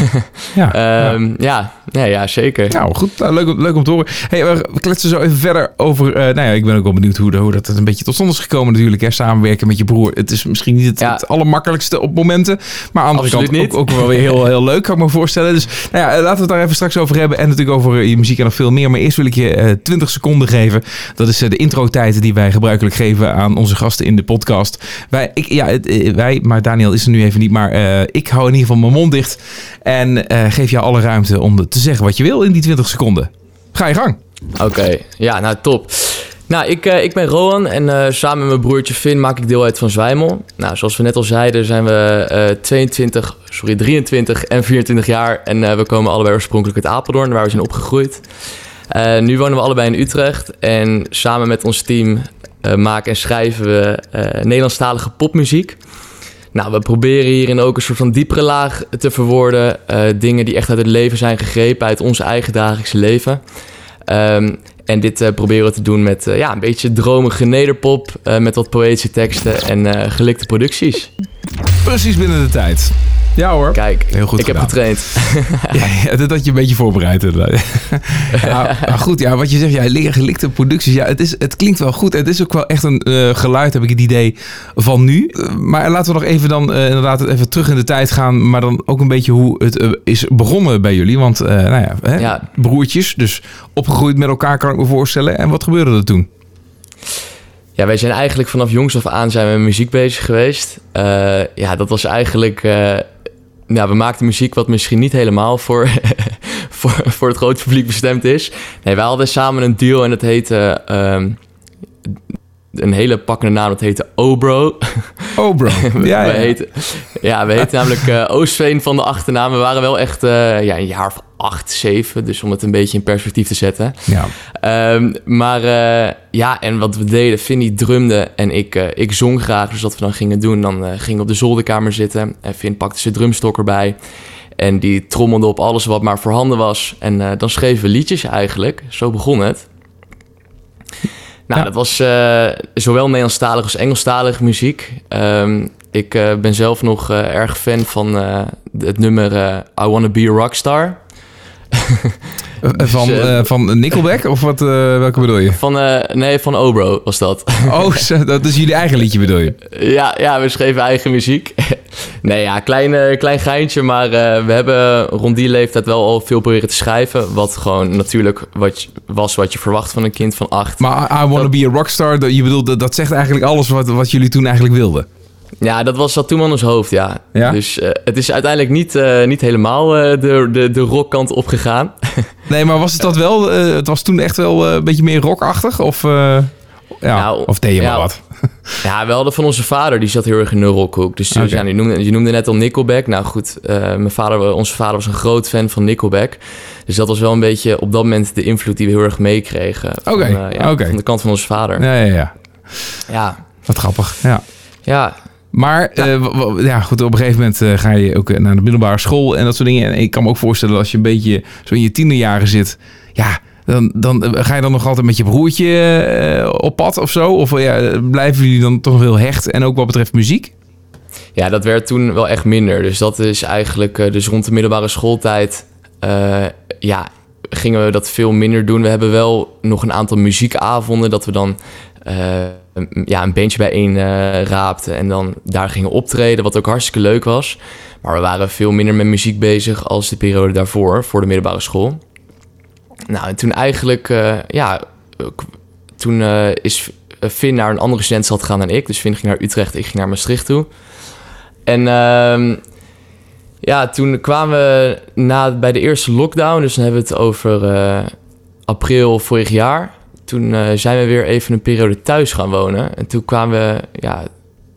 Ja, ja. Ehm, ja. Ja, ja, zeker. Nou, goed. Nou, leuk, om- leuk om te horen. Hey, we kletsen zo even verder over... eh, nou ja, ik ben ook wel benieuwd hoe, hoe dat een beetje tot stand is gekomen natuurlijk. Hè? Samenwerken met je broer. Het is misschien niet het, Ja. het allermakkelijkste op momenten. Maar aan de andere kant ook, ook wel weer heel, heel leuk, kan ik me voorstellen. Dus nou ja, laten we het daar even straks over hebben. En natuurlijk over je muziek en nog veel meer. Maar eerst wil ik je eh, 20 seconden geven Dat is eh, de intro-tijd die wij gebruikelijk geven aan onze gasten in de podcast. Wij, ik, ja, eh, wij maar Daniel is er nu even niet. Maar eh, ik hou in ieder geval mijn mond dicht. En geef jou alle ruimte om te zeggen wat je wil in die 20 seconden. Ga je gang. Oké, ja, nou top. Nou, ik, ik ben Rowan en samen met mijn broertje Finn maak ik deel uit van Zwijmel. Nou, zoals we net al zeiden zijn we eh 22, sorry, 23 en 24 jaar. En we komen allebei oorspronkelijk uit Apeldoorn, waar we zijn opgegroeid. Eh, nu wonen we allebei in Utrecht en samen met ons team eh, maken en schrijven we eh, Nederlandstalige popmuziek. Nou, we proberen hierin ook een soort van diepere laag te verwoorden. dingen die echt uit het leven zijn gegrepen, uit ons eigen dagelijkse leven. Ehm, en dit proberen we te doen met ja, een beetje dromige nederpop, met wat poëtische teksten en gelikte producties. Precies binnen de tijd. Ja hoor. Kijk, Heel goed ik heb getraind. Ja, ja, dat had je een beetje voorbereid. ja, maar goed, ja, wat je zegt, ja, le- gelikte producties. Ja, het, is, het klinkt wel goed. Het is ook wel echt een eh, geluid, heb ik het idee, van nu. Eh, maar laten we nog even dan eh, inderdaad even terug in de tijd gaan. Maar dan ook een beetje hoe het is begonnen bij jullie. Want, eh, nou ja, hè, Ja. broertjes, dus opgegroeid met elkaar kan ik me voorstellen. En wat gebeurde er toen? Ja, wij zijn eigenlijk vanaf jongs af aan zijn we met muziek bezig geweest. Eh, ja, dat was eigenlijk... eh, nou, we maakten muziek wat misschien niet helemaal voor, voor, voor het grote publiek bestemd is. Nee, wij hadden samen een duo en dat heette... ehm, een hele pakkende naam, dat heette Obro. Oh bro. Ja, we ja. heten, ja, we heten namelijk eh, Oostveen van de achternaam. We waren wel echt eh, ja, een jaar of acht, zeven. Dus om het een beetje in perspectief te zetten. ja. Ehm, maar eh, ja, en wat we deden, Vinnie drumde en ik, eh, ik zong graag. Dus wat we dan gingen doen, dan eh, gingen we op de zolderkamer zitten. En Vin pakte zijn drumstok erbij. En die trommelde op alles wat maar voorhanden was. En dan schreven we liedjes eigenlijk. Zo begon het. Nou, Ja. dat was zowel Nederlandstalig als Engelstalige muziek. Ehm, ik ben zelf nog erg fan van het nummer I Wanna Be a Rockstar. Eh, Van, eh, van Nickelback? Of wat, eh, welke bedoel je? Van, nee, van Obro was dat. Oh, dat is jullie eigen liedje bedoel je? Ja, ja, we schreven eigen muziek. nee, ja, klein, klein geintje, maar we hebben rond die leeftijd wel al veel proberen te schrijven. Wat gewoon natuurlijk wat, was wat je verwacht van een kind van acht. Maar I, I Wanna Be a Rockstar, dat- je bedoelt, dat, dat zegt eigenlijk alles wat, wat jullie toen eigenlijk wilden. Ja, dat was toen aan ons hoofd, ja. Ja? Dus eh, het is uiteindelijk niet, eh, niet helemaal eh, de, de, de rockkant opgegaan. Nee, maar was het dat wel? het was toen echt wel een beetje meer rockachtig? Of, ja, Nou, of deed je ja, maar wat? Ja, we hadden van onze vader, die zat heel erg in de rockhoek. Dus Oké. ja, je, noemde, je noemde net al Nickelback. Nou goed, mijn vader, onze vader was een groot fan van Nickelback. Dus dat was wel een beetje op dat moment de invloed die we heel erg meekregen. Oké, eh, ja, oké. Van de kant van onze vader. Ja, ja, ja. Ja, Wat grappig. Ja. ja. Maar eh, w- w- ja, goed, op een gegeven moment eh, ga je ook eh, naar de middelbare school en dat soort dingen. En ik kan me ook voorstellen als je een beetje zo in je tienerjaren zit, ja, dan, dan eh, ga je dan nog altijd met je broertje eh, op pad of zo? Of eh, ja, blijven jullie dan toch heel hecht en ook wat betreft muziek? ja, dat werd toen wel echt minder. Dus dat is eigenlijk, eh, dus rond de middelbare schooltijd, eh, ja, gingen we dat veel minder doen. We hebben wel nog een aantal muziekavonden dat we dan eh, ja, een bandje bijeen eh raapten en dan daar gingen optreden, wat ook hartstikke leuk was. Maar we waren veel minder met muziek bezig als de periode daarvoor, voor de middelbare school. Nou, en toen eigenlijk, eh, ja, toen eh, is Finn naar een andere studentenstad gegaan dan ik. Dus Finn ging naar Utrecht, ik ging naar Maastricht toe. En ehm, ja, toen kwamen we na, bij de eerste lockdown, dus dan hebben we het over april vorig jaar. Toen eh, zijn we weer even een periode thuis gaan wonen. En toen kwamen we, ja,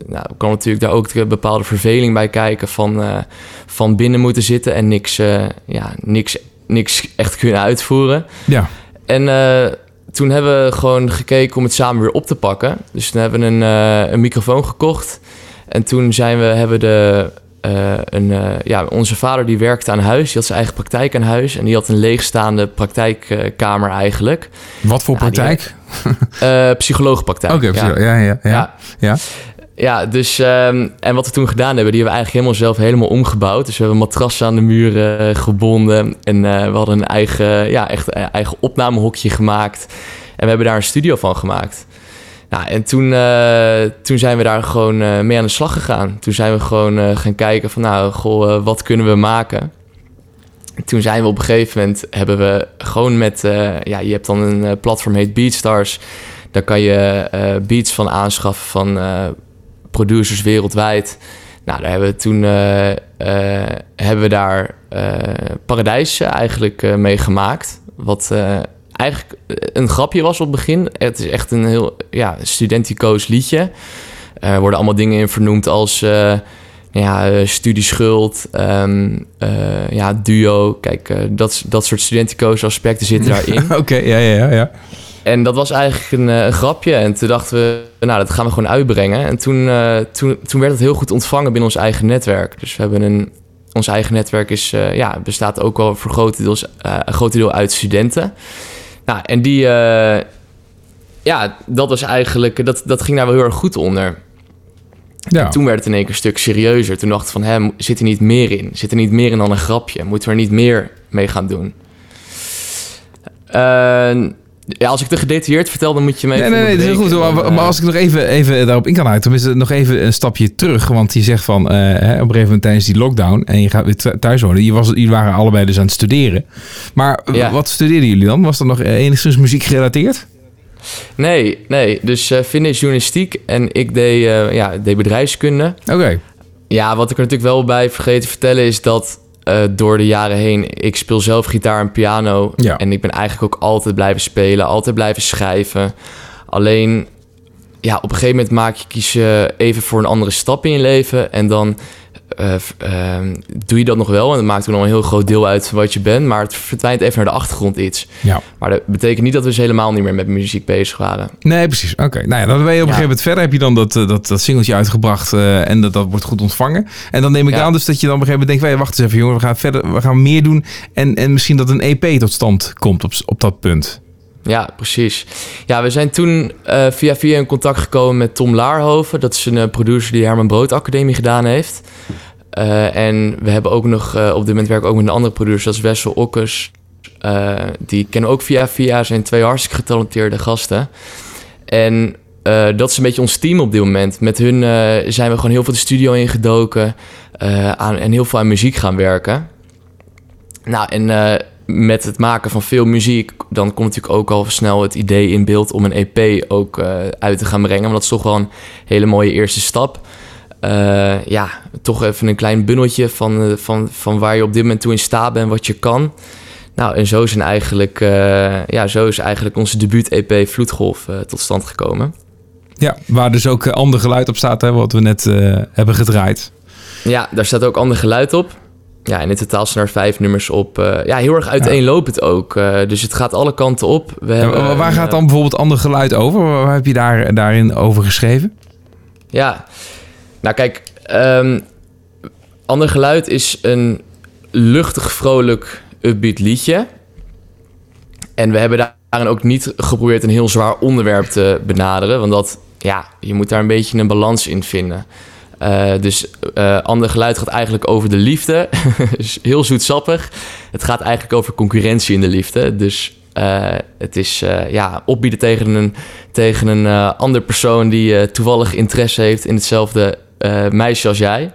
nou, kwam natuurlijk daar ook een bepaalde verveling bij kijken van, eh, van binnen moeten zitten en niks, eh, ja, niks, niks echt kunnen uitvoeren. Ja, En toen hebben we gewoon gekeken om het samen weer op te pakken. Dus toen hebben we een, een microfoon gekocht. En toen zijn we, hebben de, eh, een, eh, ja, onze vader die werkte aan huis. Die had zijn eigen praktijk aan huis. En die had een leegstaande praktijkkamer eigenlijk. wat voor Ja, praktijk? Eh psycholoogpraktijk. Oké, ja. ja. Ja, ja, ja, Ja. dus ehm, en wat we toen gedaan hebben, die hebben we eigenlijk helemaal zelf helemaal omgebouwd. Dus we hebben matrassen aan de muren gebonden en we hadden een eigen, ja, echt een eigen opnamehokje gemaakt. En we hebben daar een studio van gemaakt. Nou, en toen, eh, toen zijn we daar gewoon eh, mee aan de slag gegaan. Toen zijn we gewoon eh, gaan kijken van, nou, goh, wat kunnen we maken? toen zijn we op een gegeven moment hebben we gewoon met ja je hebt dan een platform heet Beatstars daar kan je beats van aanschaffen van producers wereldwijd nou daar hebben we toen hebben we daar Paradijs eigenlijk mee gemaakt wat eigenlijk een grapje was op het begin het is echt een heel ja studenticoos liedje er worden allemaal dingen in vernoemd als eh, ja, eh, studieschuld, eh, ja, duo. Kijk, eh, dat, dat soort studentico's aspecten zitten daarin. Oké, ja, ja, ja, ja. en dat was eigenlijk een, eh, een grapje. En toen dachten we, nou, dat gaan we gewoon uitbrengen. En toen, eh, toen, toen werd het heel goed ontvangen binnen ons eigen netwerk. Dus we hebben een... Ons eigen netwerk is, eh, ja, bestaat ook wel voor grotendeels, eh een groot deel uit studenten. Nou, en die... eh, ja, dat was eigenlijk... Dat, dat ging daar wel heel erg goed onder. ja. Toen werd het in één keer een stuk serieuzer. Toen dacht ik van, hè, zit er niet meer in? Zit er niet meer in dan een grapje? Moeten we er niet meer mee gaan doen? Eh, ja, als ik te gedetailleerd vertel, dan moet je me Nee, nee, nee, dat is heel goed. Maar, maar eh, als ik nog even, even daarop in kan haken, tenminste nog even een stapje terug. Want je zegt van, eh, hè, op een gegeven moment tijdens die lockdown en je gaat weer thu- thuis wonen. Je was, jullie waren allebei dus aan het studeren. Maar Ja. wat studeerden jullie dan? Was dat nog eh, enigszins muziek gerelateerd? Nee, nee. Dus Finn is journalistiek en ik deed, ja, deed bedrijfskunde. Oké. Ja, wat ik er natuurlijk wel bij vergeten te vertellen is dat eh, door de jaren heen, ik speel zelf gitaar en piano. Ja. En ik ben eigenlijk ook altijd blijven spelen, altijd blijven schrijven. Alleen, ja, op een gegeven moment maak je, kies je even voor een andere stap in je leven. En dan eh, ehm, doe je dat nog wel. En dat maakt toen al een heel groot deel uit van wat je bent. Maar het verdwijnt even naar de achtergrond iets. Ja. Maar dat betekent niet dat we dus helemaal niet meer met muziek bezig waren. Nee, precies. Oké. Nou ja, dan ben je op een Ja. gegeven moment verder. Heb je dan dat, eh, dat, dat singeltje uitgebracht eh, en dat, dat wordt goed ontvangen. En dan neem ik Ja. aan dus dat je dan op een gegeven moment denkt... "Wij, wacht eens even jongen, we gaan verder, we gaan meer doen. En, en misschien dat een EP tot stand komt op, op dat punt. Ja, precies. Ja, we zijn toen eh, via via in contact gekomen met Tom Laarhoven. Dat is een eh, producer die Herman Brood Academie gedaan heeft. Eh, en we hebben ook nog op dit moment werken we ook met een andere producer, dat is Wessel Okkes. Die kennen ook via via, zijn twee hartstikke getalenteerde gasten. En dat is een beetje ons team op dit moment. Met hun zijn we gewoon heel veel de studio ingedoken aan, en heel veel aan muziek gaan werken. Nou, en met het maken van veel muziek, dan komt natuurlijk ook al snel het idee in beeld om een EP ook eh, uit te gaan brengen. Want dat is toch wel een hele mooie eerste stap. Eh, ja, toch even een klein bundeltje van, eh, van, van waar je op dit moment toe in staat bent en wat je kan. Nou, en zo, zijn eigenlijk, ja, zo is eigenlijk onze debuut-EP Vloedgolf tot stand gekomen. Ja, waar dus ook ander geluid op staat, hè, wat we net hebben gedraaid. Ja, daar staat ook ander geluid op. Ja, en in totaal staan er vijf nummers op. Eh, ja, heel erg uiteenlopend ook. Eh, dus het gaat alle kanten op. We En hebben, wa- waar een, gaat eh, dan bijvoorbeeld ander geluid over? Waar waar heb je daar, daarin over geschreven? Ja, nou kijk, ehm, Ander Geluid is een luchtig, vrolijk, upbeat liedje. En we hebben daarin ook niet geprobeerd een heel zwaar onderwerp te benaderen. Want dat, ja, je moet daar een beetje een balans in vinden. Eh, dus eh Ander Geluid gaat eigenlijk over de liefde. dus heel zoetsappig. Het gaat eigenlijk over concurrentie in de liefde. Dus eh, het is ja, opbieden tegen een, tegen een andere persoon die toevallig interesse heeft in hetzelfde meisje als jij.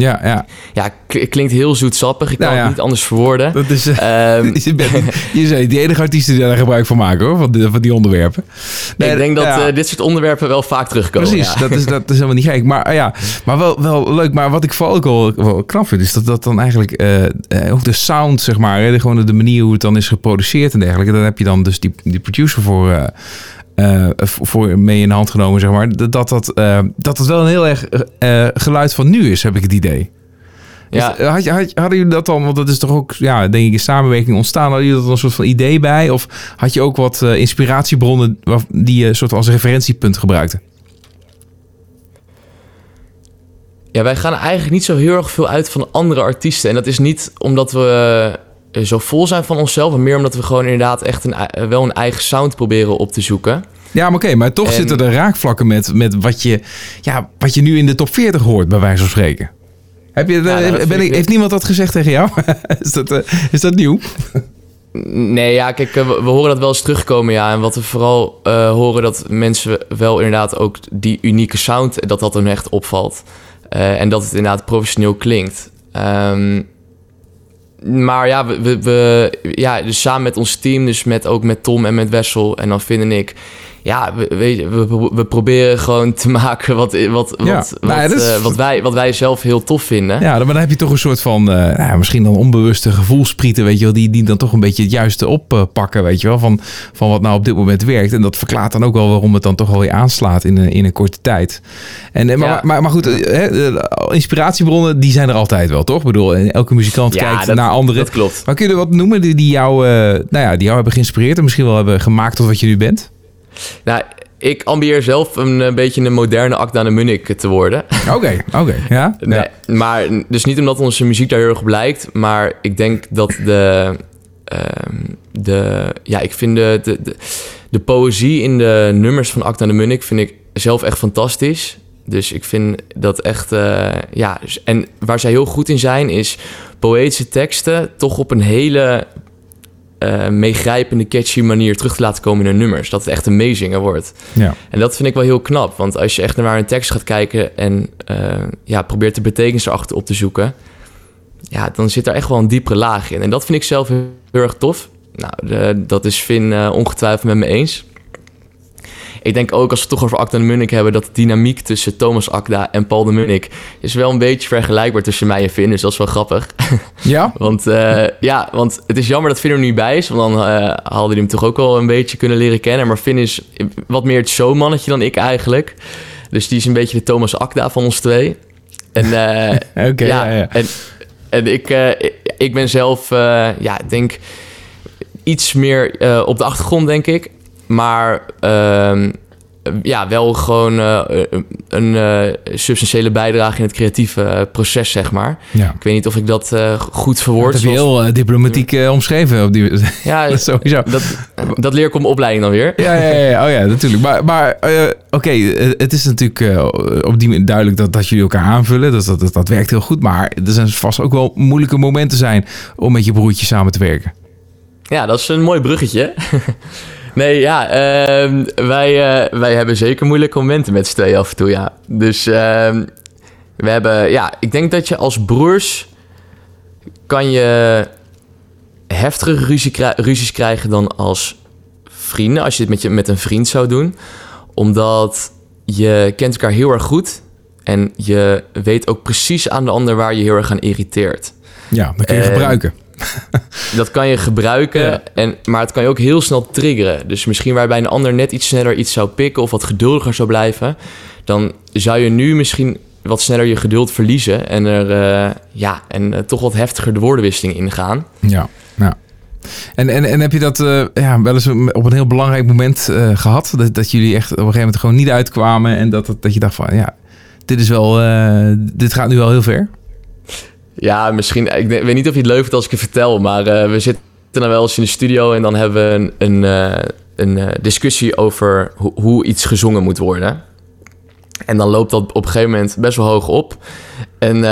Ja, ja. Ja, klinkt heel zoetsappig. Ik kan Nou ja. het niet anders verwoorden. Dat is, eh, Ehm, je bent je bent die enige artiest die daar gebruik van maken, hoor. Van, die- van die onderwerpen. Nee, ik denk dat ja. eh, dit soort onderwerpen wel vaak terugkomen. Precies, ja. dat, is, dat is helemaal niet gek. Maar, eh, ja, maar wel, wel leuk. Maar wat ik vooral ook wel, wel knap vind, is dat dat dan eigenlijk ook de sound, zeg maar, hè, de, gewoon de manier hoe het dan is geproduceerd en dergelijke. Daar heb je dan dus die, die producer voor, eh, eh, voor mee in de hand genomen, zeg maar. Dat dat, dat, eh, dat het wel een heel erg eh, geluid van nu is, heb ik het idee. Ja. Dus, had, je- had, hadden jullie dat dan, want dat is toch ook, ja, denk ik, in samenwerking ontstaan. Hadden jullie dat dan een soort van idee bij? Of had je ook wat inspiratiebronnen die je soort van als referentiepunt gebruikte? Ja, wij gaan eigenlijk niet zo heel erg veel uit van andere artiesten. En dat is niet omdat we zo vol zijn van onszelf, maar meer omdat we gewoon inderdaad echt een, ei- wel een eigen sound proberen op te zoeken. Ja, maar oké, maar toch En- zitten er raakvlakken met, met wat, je, ja, wat je nu in de top 40 hoort, bij wijze van spreken. Heb je, nou, dat ben ik, heeft niemand dat gezegd tegen jou? is, dat, eh, is dat nieuw? Nee, ja, kijk, eh, we, we horen dat wel eens terugkomen, ja. En wat we vooral eh, horen, dat mensen wel inderdaad ook die unieke sound, dat dat dan echt opvalt. Eh, en dat het inderdaad professioneel klinkt. Ehm, maar ja, we, we, we- ja, dus samen met ons team, dus met, ook met Tom en met Wessel en dan Finn ik. Ja, we, je, we, we proberen gewoon te maken wat, wat, Ja. wat, Nou wat, is- eh, wat, wij, wat wij zelf heel tof vinden. Ja, maar dan heb je toch een soort van, eh, nou, misschien dan onbewuste gevoelsprieten, weet je wel, die, die dan toch een beetje het juiste oppakken, weet je wel, van, van wat nou op dit moment werkt. En dat verklaart dan ook wel waarom het dan toch wel weer aanslaat in een, in een korte tijd. En, eh, maar, Ja. maar, maar goed, hè, inspiratiebronnen, die zijn er altijd wel, toch? Ik bedoel, elke muzikant Ja, kijkt dat- naar anderen. Dat klopt. Maar kun je er wat noemen die, die, jou, nou ja, die jou hebben geïnspireerd en misschien wel hebben gemaakt tot wat je nu bent? Nou, ik ambieer zelf een, eh, beetje een moderne Akda de Munnik te worden. Oké, oké, ja. Nee, ja. maar dus niet omdat onze muziek daar heel erg op lijkt, maar ik denk dat de, ehm, de ja, ik vind de, de, de, de poëzie in de nummers van Acta de Munnik vind ik zelf echt fantastisch. Dus ik vind dat echt, eh, ja, dus- en waar zij heel goed in zijn is poëtische teksten toch op een hele eh, meegrijpende, catchy manier terug te laten komen in hun nummers. Dat het echt een meezinger wordt. ja. En dat vind ik wel heel knap. Want als je echt naar een tekst gaat kijken en eh, ja, probeert de betekenis erachter op te zoeken, ja, dan zit er echt wel een diepere laag in. En dat vind ik zelf heel, heel erg tof. Nou, de- dat is Finn eh, ongetwijfeld met me eens. Ik denk ook, als we het toch over Akda de Munnik hebben, dat de dynamiek tussen Thomas Akda en Paul de Munnik is wel een beetje vergelijkbaar tussen mij en Finn. Dus dat is wel grappig. Ja? Want eh, ja, want het is jammer dat Finn er nu bij is. Want dan eh hadden die hem toch ook wel een beetje kunnen leren kennen. Maar Finn is wat meer het showmannetje dan ik eigenlijk. Dus die is een beetje de Thomas Akda van ons twee. En, eh, ja, ja. En, en ik, ik- ben zelf, ja, ik denk iets meer op de achtergrond, denk ik. Maar ehm, ja, wel gewoon eh, een eh, substantiële bijdrage in het creatieve eh, proces, zeg maar. ja. Ik weet niet of ik dat goed verwoord. Dat heb je heel diplomatiek omschreven. Op die, Ja, dat sowieso. dat, dat leer ik op mijn opleiding dan weer. Ja, ja, ja, oh ja, natuurlijk. Maar, maar oké, het is natuurlijk op die manier duidelijk dat, dat jullie elkaar aanvullen. Dus dat, dat, dat werkt heel goed. Maar er zijn vast ook wel moeilijke momenten zijn om met je broertje samen te werken. Ja, dat is een mooi bruggetje. nee, ja, ehm, wij, eh, wij hebben zeker moeilijke momenten met z'n tweeën af en toe, ja. Dus ehm, we hebben, ja, ik denk dat je als broers kan je heftige ruzie ruzies krijgen dan als vrienden. Als je dit met, je, met een vriend zou doen. Omdat je kent elkaar heel erg goed. En je weet ook precies aan de ander waar je heel erg aan irriteert. Ja, dat kun je Eh, gebruiken. Dat kan je gebruiken, Ja. en, maar het kan je ook heel snel triggeren. Dus misschien waar bij een ander net iets sneller iets zou pikken of wat geduldiger zou blijven, dan zou je nu misschien wat sneller je geduld verliezen en er eh, ja, en eh, toch wat heftiger de woordenwisseling ingaan. Ja, ja. En, en, en heb je dat eh, ja, wel eens op een heel belangrijk moment eh, gehad? Dat, dat jullie echt op een gegeven moment gewoon niet uitkwamen en dat, dat, dat je dacht van ja, dit is wel, dit gaat nu wel heel ver. Ja, misschien, ik weet niet of je het leuk vindt als ik het vertel, maar eh, we zitten dan wel eens in de studio en dan hebben we een, een, eh, een eh, discussie over ho- hoe iets gezongen moet worden. En dan loopt dat op een gegeven moment best wel hoog op. En,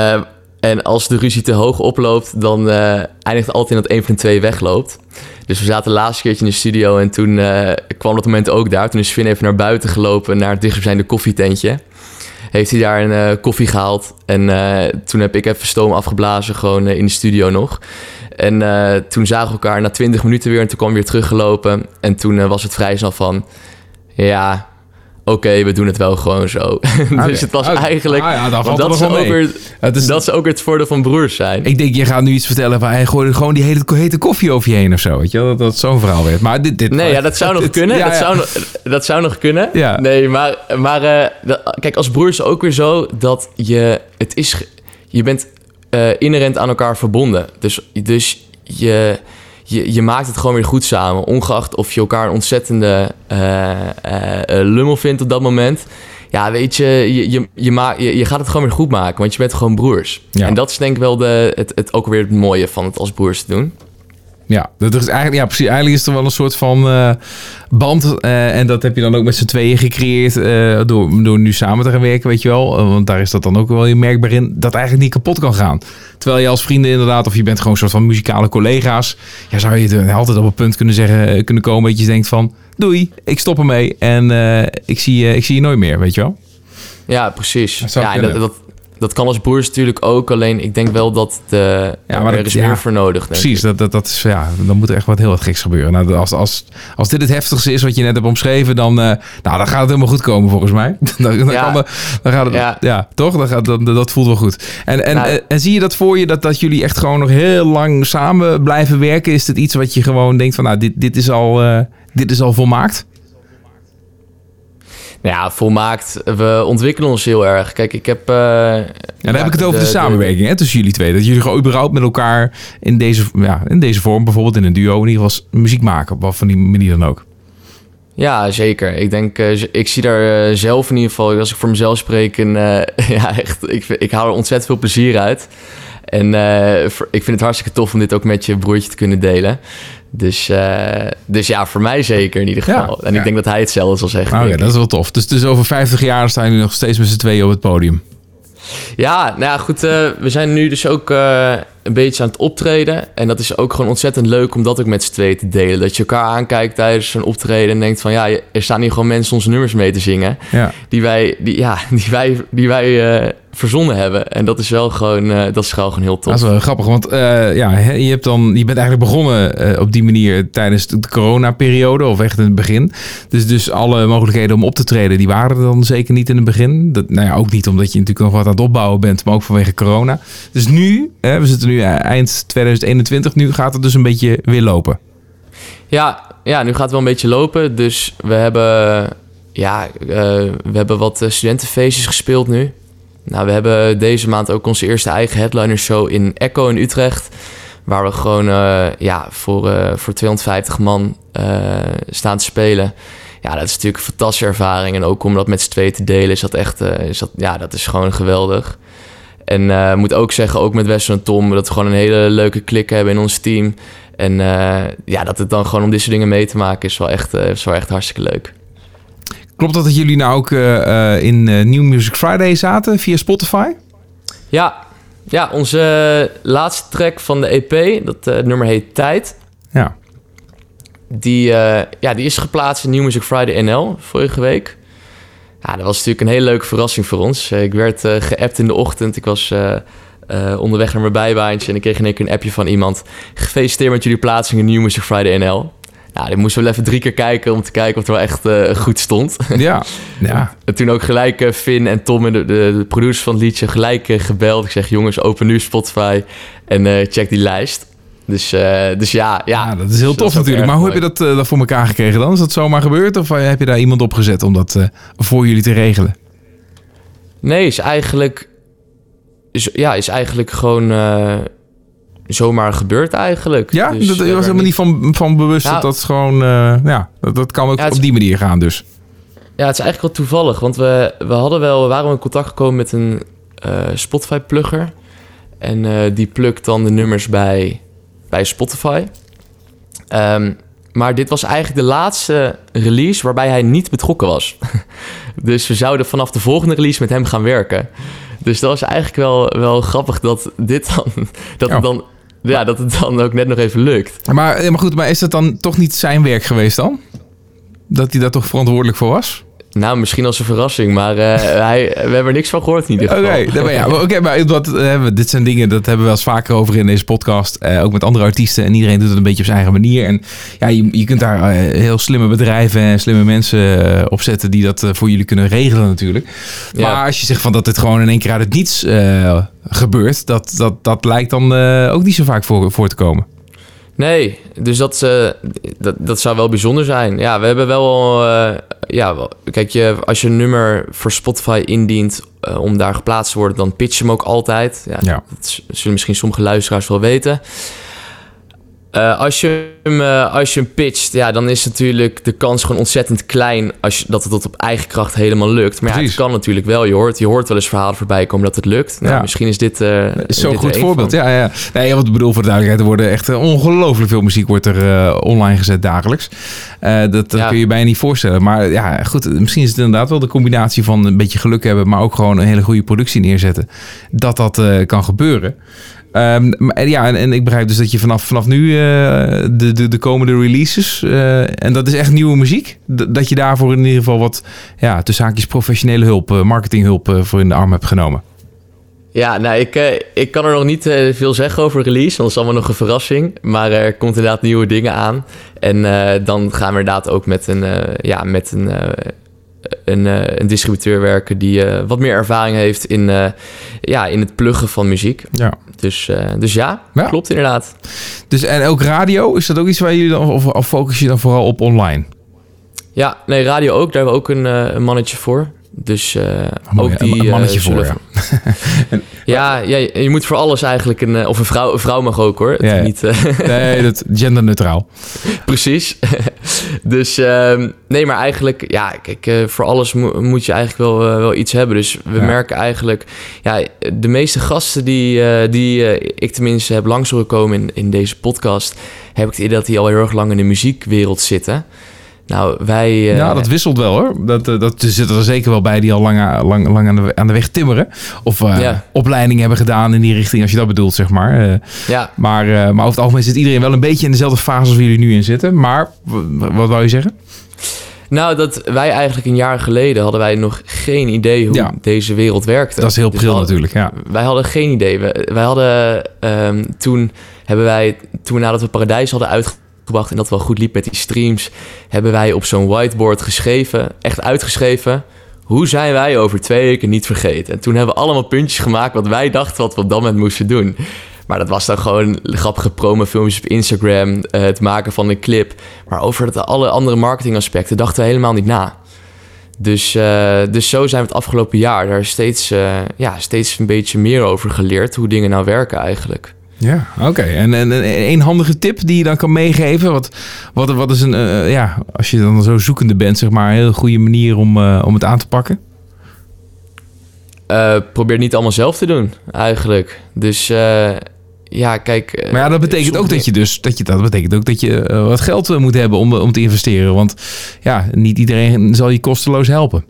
en als de ruzie te hoog oploopt, dan eindigt het altijd in dat een van de twee wegloopt. Dus we zaten de laatste keertje in de studio en toen kwam dat moment ook daar. Toen is Finn even naar buiten gelopen naar het dichtstbijzijnde koffietentje. Heeft hij daar een eh, koffie gehaald. En eh, toen heb ik even stoom afgeblazen, gewoon eh, in de studio nog. En toen zagen we elkaar na 20 minuten weer en toen kwam we weer teruggelopen. En toen was het vrij snel van, ja, oké, we doen het wel gewoon zo. dus het was eigenlijk, Ah ja, dat, is wel ook weer, Het is, dat is ook weer het voordeel van broers zijn. Ik denk, je gaat nu iets vertellen van hij gooide gewoon die hele hete koffie over je heen of zo. Weet je dat, dat zo'n verhaal werd. Maar dit, dit Nee, ja, dat zou nog kunnen. ja, dat. Zou, nog- dat zou nog kunnen. Ja. Nee, maar, maar eh, dat- kijk, als broer is het ook weer zo dat je... Het is, je bent eh, inherent aan elkaar verbonden. Dus, dus je, je, je maakt het gewoon weer goed samen. Ongeacht of je elkaar een ontzettende eh, eh, eh, lummel vindt op dat moment. Ja, weet je, je, je, je, ma- je, je gaat het gewoon weer goed maken. Want je bent gewoon broers. Ja. En dat is denk ik wel de, het, het, ook weer het mooie van het als broers te doen. Ja, dat is eigenlijk, ja, precies. Eigenlijk is er wel een soort van eh, band. eh, en dat heb je dan ook met z'n tweeën gecreëerd. eh, door, door nu samen te gaan werken, weet je wel. Want daar is dat dan ook wel heel merkbaar in. Dat eigenlijk niet kapot kan gaan. Terwijl je als vrienden inderdaad, of je bent gewoon een soort van muzikale collega's. Ja, zou je er altijd op een punt kunnen zeggen, kunnen komen dat je denkt van. Doei, ik stop ermee. En ik, zie, je- ik zie je nooit meer, weet je wel. Ja, precies. Dat ja, dat, dat, dat kan als broers natuurlijk ook. Alleen ik denk wel dat de, Ja, maar er dat- is ja, meer voor nodig. Precies, dat, dat, dat is, ja, dan moet er echt wat heel wat geks gebeuren. Nou, als, als, als dit het heftigste is wat je net hebt omschreven, dan, eh, nou, dan gaat het helemaal goed komen volgens mij. dan, dan, Ja. kan de- dan gaat het, ja, Ja. toch? Dan gaat, dan, dat voelt wel goed. En, en, Nou. en zie je dat voor je, dat, dat jullie echt gewoon nog heel lang samen blijven werken? Is het iets wat je gewoon denkt van, nou, dit, dit, is, al, eh, dit is al volmaakt? Nou ja, volmaakt. We ontwikkelen ons heel erg. Kijk, ik heb... eh, Ja, dan heb ik het over de, samenwerking hè, tussen jullie twee. Dat jullie gewoon überhaupt met elkaar in deze, ja, in deze vorm, bijvoorbeeld in een duo, in ieder geval muziek maken. Op wat van die manier dan ook. Ja, zeker. Ik denk, eh, ik zie daar eh, zelf in ieder geval, als ik voor mezelf spreek, een, eh, ja, echt, ik, ik haal er ontzettend veel plezier uit. En ik vind het hartstikke tof om dit ook met je broertje te kunnen delen. Dus, eh, dus ja, voor mij zeker in ieder Ja, geval. en ja. ik denk dat hij hetzelfde zal zeggen. Nou ja, dat is wel tof. Dus, dus over 50 jaar staan jullie nog steeds met z'n tweeën op het podium. Ja, nou ja, goed. eh, we zijn nu dus ook eh, een beetje aan het optreden. En dat is ook gewoon ontzettend leuk om dat ook met z'n tweeën te delen. Dat je elkaar aankijkt tijdens zo'n optreden en denkt van... ja, er staan hier gewoon mensen onze nummers mee te zingen. Ja. Die wij, die, ja, die wij, die wij eh, verzonnen hebben. En dat is wel gewoon, eh, dat is gewoon, gewoon heel tof. Dat is wel grappig, want eh, ja, je, hebt dan, je bent eigenlijk begonnen eh, op die manier tijdens de coronaperiode, of echt in het begin. Dus, dus alle mogelijkheden om op te treden, die waren er dan zeker niet in het begin. Dat, nou ja, ook niet omdat je natuurlijk nog wat aan het opbouwen bent, maar ook vanwege corona. Dus nu, we zitten nu eind 2021, nu gaat het dus een beetje weer lopen. Ja, ja, nu gaat het wel een beetje lopen. Dus we hebben, ja, we hebben wat studentenfeestjes gespeeld nu. Nou, we hebben deze maand ook onze eerste eigen headliner show in Echo in Utrecht. Waar we gewoon eh, ja, voor, eh, voor 250 man eh, staan te spelen. Ja, dat is natuurlijk een fantastische ervaring. En ook om dat met z'n tweeën te delen is dat echt... is dat, ja, dat is gewoon geweldig. En ik moet ook zeggen, ook met Wessel en Tom... dat we gewoon een hele leuke klik hebben in ons team. En ja, dat het dan gewoon om dit soort dingen mee te maken... is wel echt, is wel echt hartstikke leuk. Klopt dat dat jullie nou ook eh, eh, in eh, New Music Friday zaten via Spotify? Ja, ja onze laatste track van de EP, dat nummer heet Tijd... Ja. Die, ja, die is geplaatst in New Music Friday NL vorige week. Ja, dat was natuurlijk een hele leuke verrassing voor ons. Ik werd eh geappt in de ochtend. Ik was onderweg naar mijn bijbaantje en ik kreeg in één keer een appje van iemand. Gefeliciteerd met jullie plaatsing in New Music Friday NL. Nou, die moesten we wel even drie keer kijken om te kijken of het wel echt eh, goed stond. Ja. ja. En toen ook gelijk eh, Finn en Tom en de, de, de producers van het liedje gelijk eh, gebeld. Ik zeg, jongens, open nu Spotify en check die lijst. Dus, dus ja, ja. Ja, dat is heel Dus tof natuurlijk. Maar hoe heb je dat, dat voor elkaar gekregen dan? Is dat zomaar gebeurd of heb je daar iemand opgezet om dat voor jullie te regelen? Nee, is eigenlijk... Is, ja, is eigenlijk gewoon zomaar gebeurd eigenlijk. Ja, Dus dat was helemaal niet van, van bewust Nou- dat dat gewoon... eh, ja, dat, dat kan ook Ja, op die manier gaan dus. Ja, het is eigenlijk wel toevallig. Want we, we, hadden wel, we waren in contact gekomen met een eh, Spotify-plugger. En eh, die plukt dan de nummers bij, bij Spotify. Ehm, maar dit was eigenlijk de laatste release waarbij hij niet betrokken was. dus we zouden vanaf de volgende release met hem gaan werken. Dus dat was eigenlijk wel, wel grappig dat dit dan... Dat, Ja. dan ja, dat het dan ook net nog even lukt. Maar, maar goed, maar is dat dan toch niet zijn werk geweest dan? Dat hij daar toch verantwoordelijk voor was? Nou, misschien als een verrassing, maar eh, hij, we hebben er niks van gehoord in ieder Oké, geval. nou, maar ja, maar, oké, maar dat, dit zijn dingen, dat hebben we wel eens vaker over in deze podcast. eh, ook met andere artiesten. En iedereen doet het een beetje op zijn eigen manier. En ja, je, je kunt daar eh, heel slimme bedrijven en slimme mensen op zetten die dat voor jullie kunnen regelen natuurlijk. Ja. Maar als je zegt van dat het gewoon in één keer uit het niets gebeurt, dat, dat, dat lijkt dan ook niet zo vaak voor, voor te komen. Nee, dus dat, eh, dat, dat zou wel bijzonder zijn. Ja, we hebben wel... eh, ja, wel- kijk, je, als je een nummer voor Spotify indient eh, om daar geplaatst te worden... dan pitch je hem ook altijd. Ja, Ja. Dat zullen misschien sommige luisteraars wel weten. Eh, als, je hem, eh, als je hem pitcht, ja, dan is natuurlijk de kans gewoon ontzettend klein... Als je, dat het tot op eigen kracht helemaal lukt. Maar ja, het kan natuurlijk wel. Je hoort, je hoort wel eens verhalen voorbij komen dat het lukt. Nou, Ja. Misschien is dit... Is Zo'n goed voorbeeld. van. Ja, ja. Nee, wat ik bedoel voor de duidelijkheid, er worden echt ongelooflijk veel muziek wordt er online gezet dagelijks. Dat dat Ja. kun je je bijna niet voorstellen. Maar ja, goed, misschien is het inderdaad wel de combinatie van een beetje geluk hebben, maar ook gewoon een hele goede productie neerzetten. Dat dat kan gebeuren. Ehm, maar ja, en, en ik begrijp dus dat je vanaf, vanaf nu eh, de, de, de komende releases, eh, en dat is echt nieuwe muziek, dat je daarvoor in ieder geval wat, ja, tussen haakjes professionele hulp, eh, marketinghulp eh, voor in de arm hebt genomen. Ja, nou, ik, eh, ik kan er nog niet eh, veel zeggen over release, want het is allemaal nog een verrassing. Maar er komt inderdaad nieuwe dingen aan. En eh, dan gaan we inderdaad ook met een, eh, ja, met een, eh, een, eh, een distributeur werken die eh, wat meer ervaring heeft in, eh, ja, in het pluggen van muziek. Ja. Dus, dus ja, Ja. klopt inderdaad. Dus en ook radio, is dat ook iets waar jullie dan, of, of focus je dan vooral op online? Ja, nee, radio ook. Daar hebben we ook een, een mannetje voor. Dus eh, ook die... een mannetje eh, zullen voor, ja, ja, je moet voor alles eigenlijk een... eh, Of een vrouw, een vrouw mag ook hoor. Het Ja. Niet, Nee, dat genderneutraal. Precies. dus ehm, nee, maar eigenlijk, ja, kijk, voor alles mo- moet je eigenlijk wel, wel iets hebben. Dus we Ja. merken eigenlijk, ja, de meeste gasten die, die ik tenminste heb langs horen komen in, in deze podcast, heb ik het idee dat die al heel erg lang in de muziekwereld zitten. Nou, wij. eh, ja, dat wisselt wel hoor. Dat, eh, dat er zitten er zeker wel bij die al lang, a- lang, lang aan, de, aan de weg timmeren. Of eh, Ja. opleiding hebben gedaan in die richting, als je dat bedoelt, zeg maar. Eh, ja, maar, eh, maar over het algemeen zit iedereen wel een beetje in dezelfde fase als waar jullie nu in zitten. Maar, wat wou je zeggen? nou, dat wij eigenlijk een jaar geleden hadden wij nog geen idee hoe Ja. deze wereld werkte. Dat is heel Dus pril hadden- natuurlijk, ja. Wij hadden geen idee. We- wij hadden ehm, toen hebben wij, toen nadat we Paradijs hadden uitgebracht en dat wel goed liep met die streams, hebben wij op zo'n whiteboard geschreven, echt uitgeschreven. Hoe zijn wij over twee weken niet vergeten? En toen hebben we allemaal puntjes gemaakt wat wij dachten wat we dat moment moesten doen. Maar dat was dan gewoon grappige promofilmpjes op Instagram, eh, het maken van een clip. Maar over het, alle andere marketingaspecten dachten we helemaal niet na. Dus, eh, dus zo zijn we het afgelopen jaar daar steeds, eh, ja, steeds een beetje meer over geleerd. Hoe dingen nou werken eigenlijk. Ja, oké. En, en, en een handige tip die je dan kan meegeven? Wat, wat, wat is een, eh, ja, als je dan zo zoekende bent, zeg maar, een hele goede manier om, eh, om het aan te pakken? Eh, probeer niet allemaal zelf te doen, eigenlijk. Dus eh, ja, kijk... eh, Maar ja, dat betekent ook dat je dus, dat je, dat betekent ook dat je eh, wat geld eh, moet hebben om, om te investeren. Want ja, niet iedereen zal je kosteloos helpen.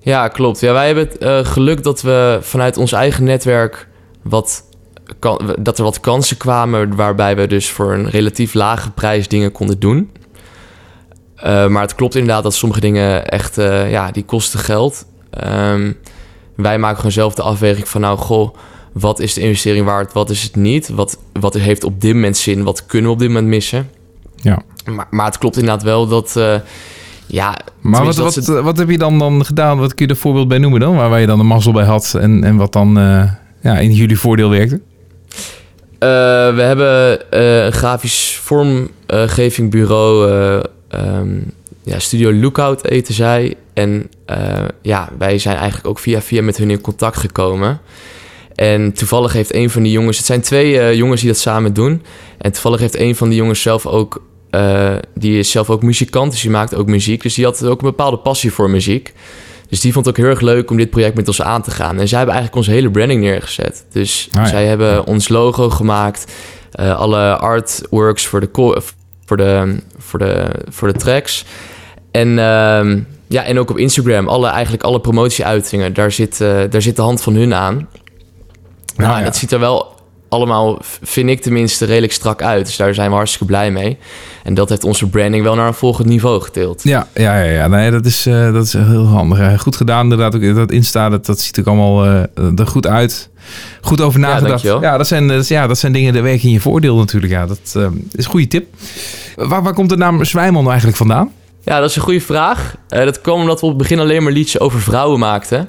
Ja, klopt. Ja, wij hebben het eh, geluk dat we vanuit ons eigen netwerk wat kan, dat er wat kansen kwamen waarbij we dus voor een relatief lage prijs dingen konden doen. Eh, maar het klopt inderdaad dat sommige dingen echt, eh, ja, die kosten geld. Ehm, wij maken gewoon zelf de afweging van, nou, goh, wat is de investering waard, wat is het niet? Wat, wat heeft op dit moment zin, wat kunnen we op dit moment missen? Ja. Maar, maar het klopt inderdaad wel dat, eh, ja... Maar wat, wat, ze- wat heb je dan, dan gedaan? Wat kun je er voorbeeld bij noemen dan? Waar, waar je dan een mazzel bij had en, en wat dan ja, in jullie voordeel werkte? Eh, we hebben eh, een grafisch vormgevingbureau, eh, ehm, ja, Studio Lookout eten zij. En ja, wij zijn eigenlijk ook via via met hun in contact gekomen. En toevallig heeft een van die jongens, het zijn twee jongens die dat samen doen. En toevallig heeft een van die jongens zelf ook, die is zelf ook muzikant, dus die maakt ook muziek. Dus die had ook een bepaalde passie voor muziek. Dus die vond het ook heel erg leuk om dit project met ons aan te gaan. En zij hebben eigenlijk onze hele branding neergezet. Dus Ah, ja. zij hebben ons logo gemaakt, eh, alle artworks voor de, voor de, voor de, voor de tracks. En, ehm, ja, en ook op Instagram, alle, eigenlijk alle promotieuitingen, daar zit, eh, daar zit de hand van hun aan. Nou, ja. dat ziet er wel allemaal, vind ik tenminste, redelijk strak uit. Dus daar zijn we hartstikke blij mee. En dat heeft onze branding wel naar een volgend niveau getild. Ja, ja, ja, ja. Nee, dat is, eh, dat is heel handig. Eh, Goed gedaan, inderdaad. Ook dat Insta, dat, dat ziet er allemaal eh, er goed uit. Goed over nagedacht. Ja, dat zijn, dat ja, dat zijn dingen die werken in je voordeel natuurlijk. Ja, dat is een goede tip. Waar, waar komt de naam Zwijman nou eigenlijk vandaan? Ja, dat is een goede vraag. Dat kwam omdat we op het begin alleen maar liedjes over vrouwen maakten.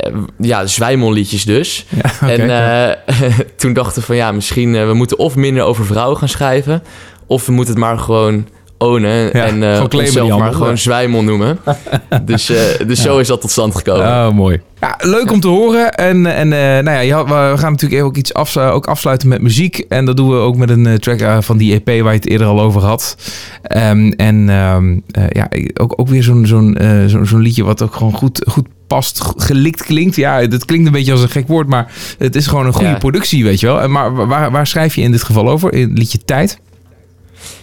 Eh, eh, ja, zwijmelliedjes dus. Ja, en eh, toen dachten we van ja, misschien uh, we moeten of minder over vrouwen gaan schrijven. Of we moeten het maar gewoon ownen. Ja, en uh, onszelf maar gewoon zwijmel noemen. dus uh, dus zo is dat tot stand gekomen. Oh, mooi. Ja, leuk om te horen. En, en uh, nou ja, je had, we gaan natuurlijk ook iets af, ook afsluiten met muziek. En dat doen we ook met een track uh, van die EP waar je het eerder al over had. Um, en um, ja, ook, ook weer zo'n zo'n zo, zo liedje wat ook gewoon goed, goed past, gelikt klinkt. Ja, dat klinkt een beetje als een gek woord, maar het is gewoon een goede ja. productie, weet je wel. Maar waar, waar schrijf je in dit geval over? In het liedje Tijd?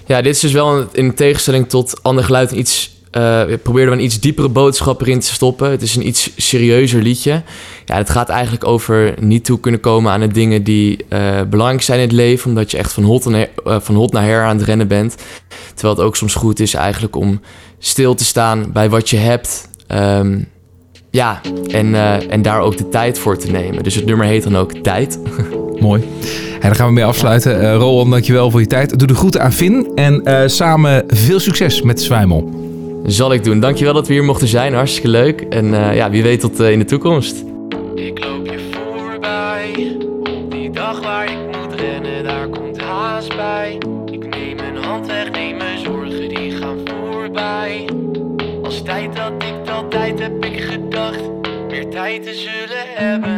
Ja, dit is dus wel in tegenstelling tot Ander Geluid iets... Uh, probeerden we een iets diepere boodschap erin te stoppen. Het is een iets serieuzer liedje. Ja, het gaat eigenlijk over niet toe kunnen komen aan de dingen die uh, belangrijk zijn in het leven. Omdat je echt van hot, uh, van hot naar her aan het rennen bent. Terwijl het ook soms goed is eigenlijk om stil te staan bij wat je hebt. Um, ja, en, eh, en daar ook de tijd voor te nemen. Dus het nummer heet dan ook Tijd. Mooi. En daar gaan we mee afsluiten. Uh, Roland, dankjewel voor je tijd. Doe de groeten aan Finn. En eh, samen veel succes met Zwijmel. Zal ik doen. Dankjewel dat we hier mochten zijn. Hartstikke leuk. En eh, ja, wie weet tot in de toekomst. Ik loop je voorbij. Op die dag waar ik moet rennen, daar komt haast bij. Ik neem mijn hand weg, neem mijn zorgen, die gaan voorbij. Als tijd dat ik altijd heb ik gedacht, meer tijd te zullen hebben.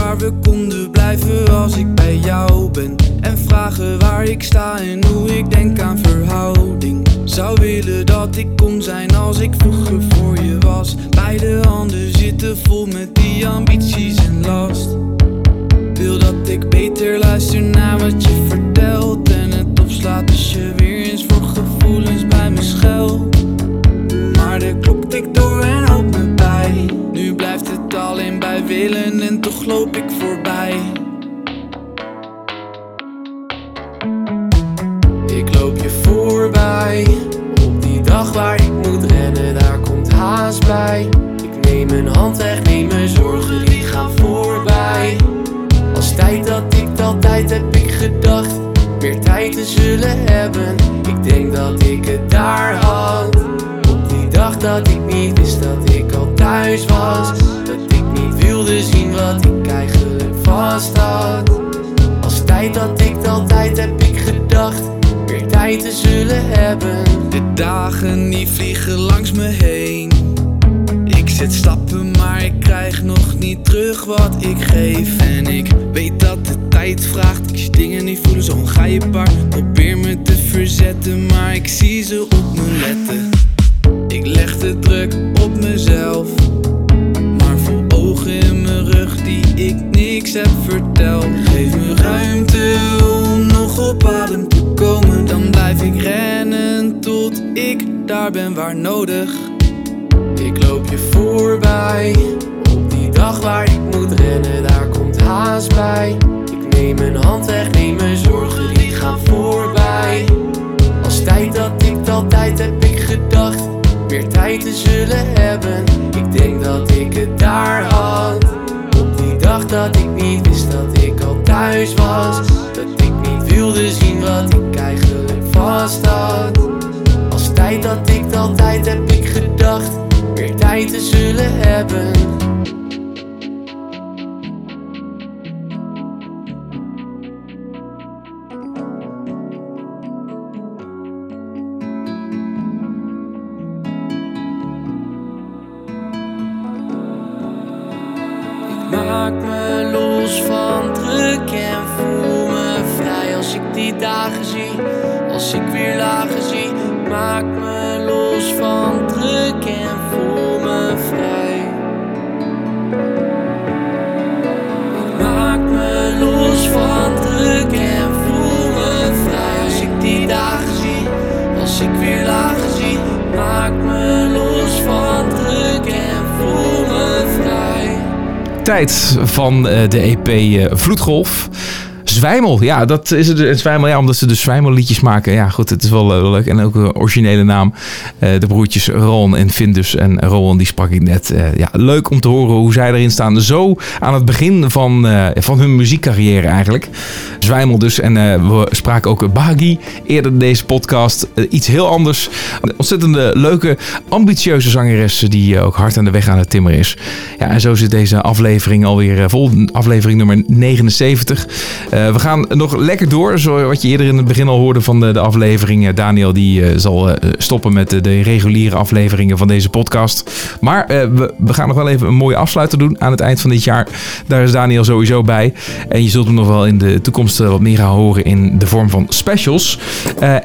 Waar we konden blijven als ik bij jou ben. En vragen waar ik sta en hoe ik denk aan verhouding. Zou willen dat ik kon zijn als ik vroeger voor je was. Beide handen zitten vol met die ambities en last. Wil dat ik beter luister naar wat je vertelt En het opslaat als je weer eens voor gevoelens bij me schuilt Maar de klok tikt door en houdt Nu blijft het alleen bij willen en toch loop ik voorbij. Ik loop je voorbij. Op die dag waar ik moet rennen, daar komt haast bij. Ik neem mijn hand weg, neem mijn zorgen, die gaan voorbij. Als tijd dat ik altijd heb ik gedacht. Meer tijd te zullen hebben. Ik denk dat ik het daar had Dag dat ik niet wist dat ik al thuis was Dat ik niet wilde zien wat ik eigenlijk vast had Als tijd dat ik altijd heb ik gedacht Meer tijd te zullen hebben De dagen die vliegen langs me heen ik zet stappen, maar ik krijg nog niet terug wat ik geef. En ik weet dat de tijd vraagt. Ik zie dingen niet voelen, zo ongrijpbaar. Probeer me te verzetten, maar ik zie ze op me letten. Ik leg de druk op mezelf. Maar vol ogen in mijn rug die ik niks heb verteld. Geef me ruimte om nog op adem te komen. Dan blijf ik rennen tot ik daar ben waar nodig. Ik loop je voorbij Op die dag waar ik moet rennen, daar komt haast bij Ik neem mijn hand weg, neem mijn zorgen, die gaan voorbij Als tijd dat ik altijd heb ik gedacht tijd te zullen hebben. Ik denk dat ik het daar had. Op die dag dat ik niet wist dat ik al thuis was. Dat ik niet wilde zien wat ik eigenlijk vast had. Als tijd dat ik altijd heb ik gedacht meer tijd te zullen hebben. Tijd van eh, de EP eh, Vloedgolf. Zwijmel, ja, dat is het. En Zwijmel, ja, omdat ze dus Zwijmelliedjes maken. Ja, goed, het is wel eh, leuk. En ook een originele naam. Eh, de broertjes Ron en Findus. En Rowan, die sprak ik net. Eh, ja, leuk om te horen hoe zij erin staan. Zo aan het begin van, eh, van hun muziekcarrière eigenlijk. Zwijmel dus. En eh, we spraken ook Bagi eerder in deze podcast. Eh, iets heel anders. Een ontzettende leuke, ambitieuze zangeres die eh, ook hard aan de weg aan het timmeren is. Ja, en zo zit deze aflevering alweer eh, vol. Aflevering nummer 79. Eh, we gaan nog lekker door. Zo wat je eerder in het begin al hoorde van de, de aflevering. Daniel die eh, zal eh, stoppen met de, reguliere afleveringen van deze podcast. Maar we, we gaan nog wel even een mooie afsluiter doen aan het eind van dit jaar. Daar is Daniel sowieso bij. En je zult hem nog wel in de toekomst wat meer gaan horen in de vorm van specials.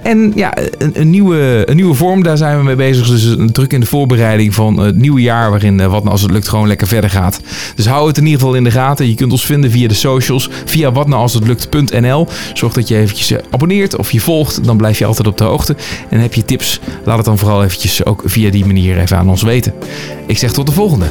En ja, een, een, nieuwe, een nieuwe vorm, daar zijn we mee bezig. Dus een druk in de voorbereiding van het nieuwe jaar. Waarin eh, wat nou als het lukt gewoon lekker verder gaat. Dus hou het in ieder geval in de gaten. Je kunt ons vinden via de socials. Via wat nou als het lukt.nl. Zorg dat je eventjes eh, abonneert of je volgt. Dan blijf je altijd op de hoogte. En heb je tips, laat het dan vooral eventjes ook via die manier even aan ons weten. Ik zeg tot de volgende.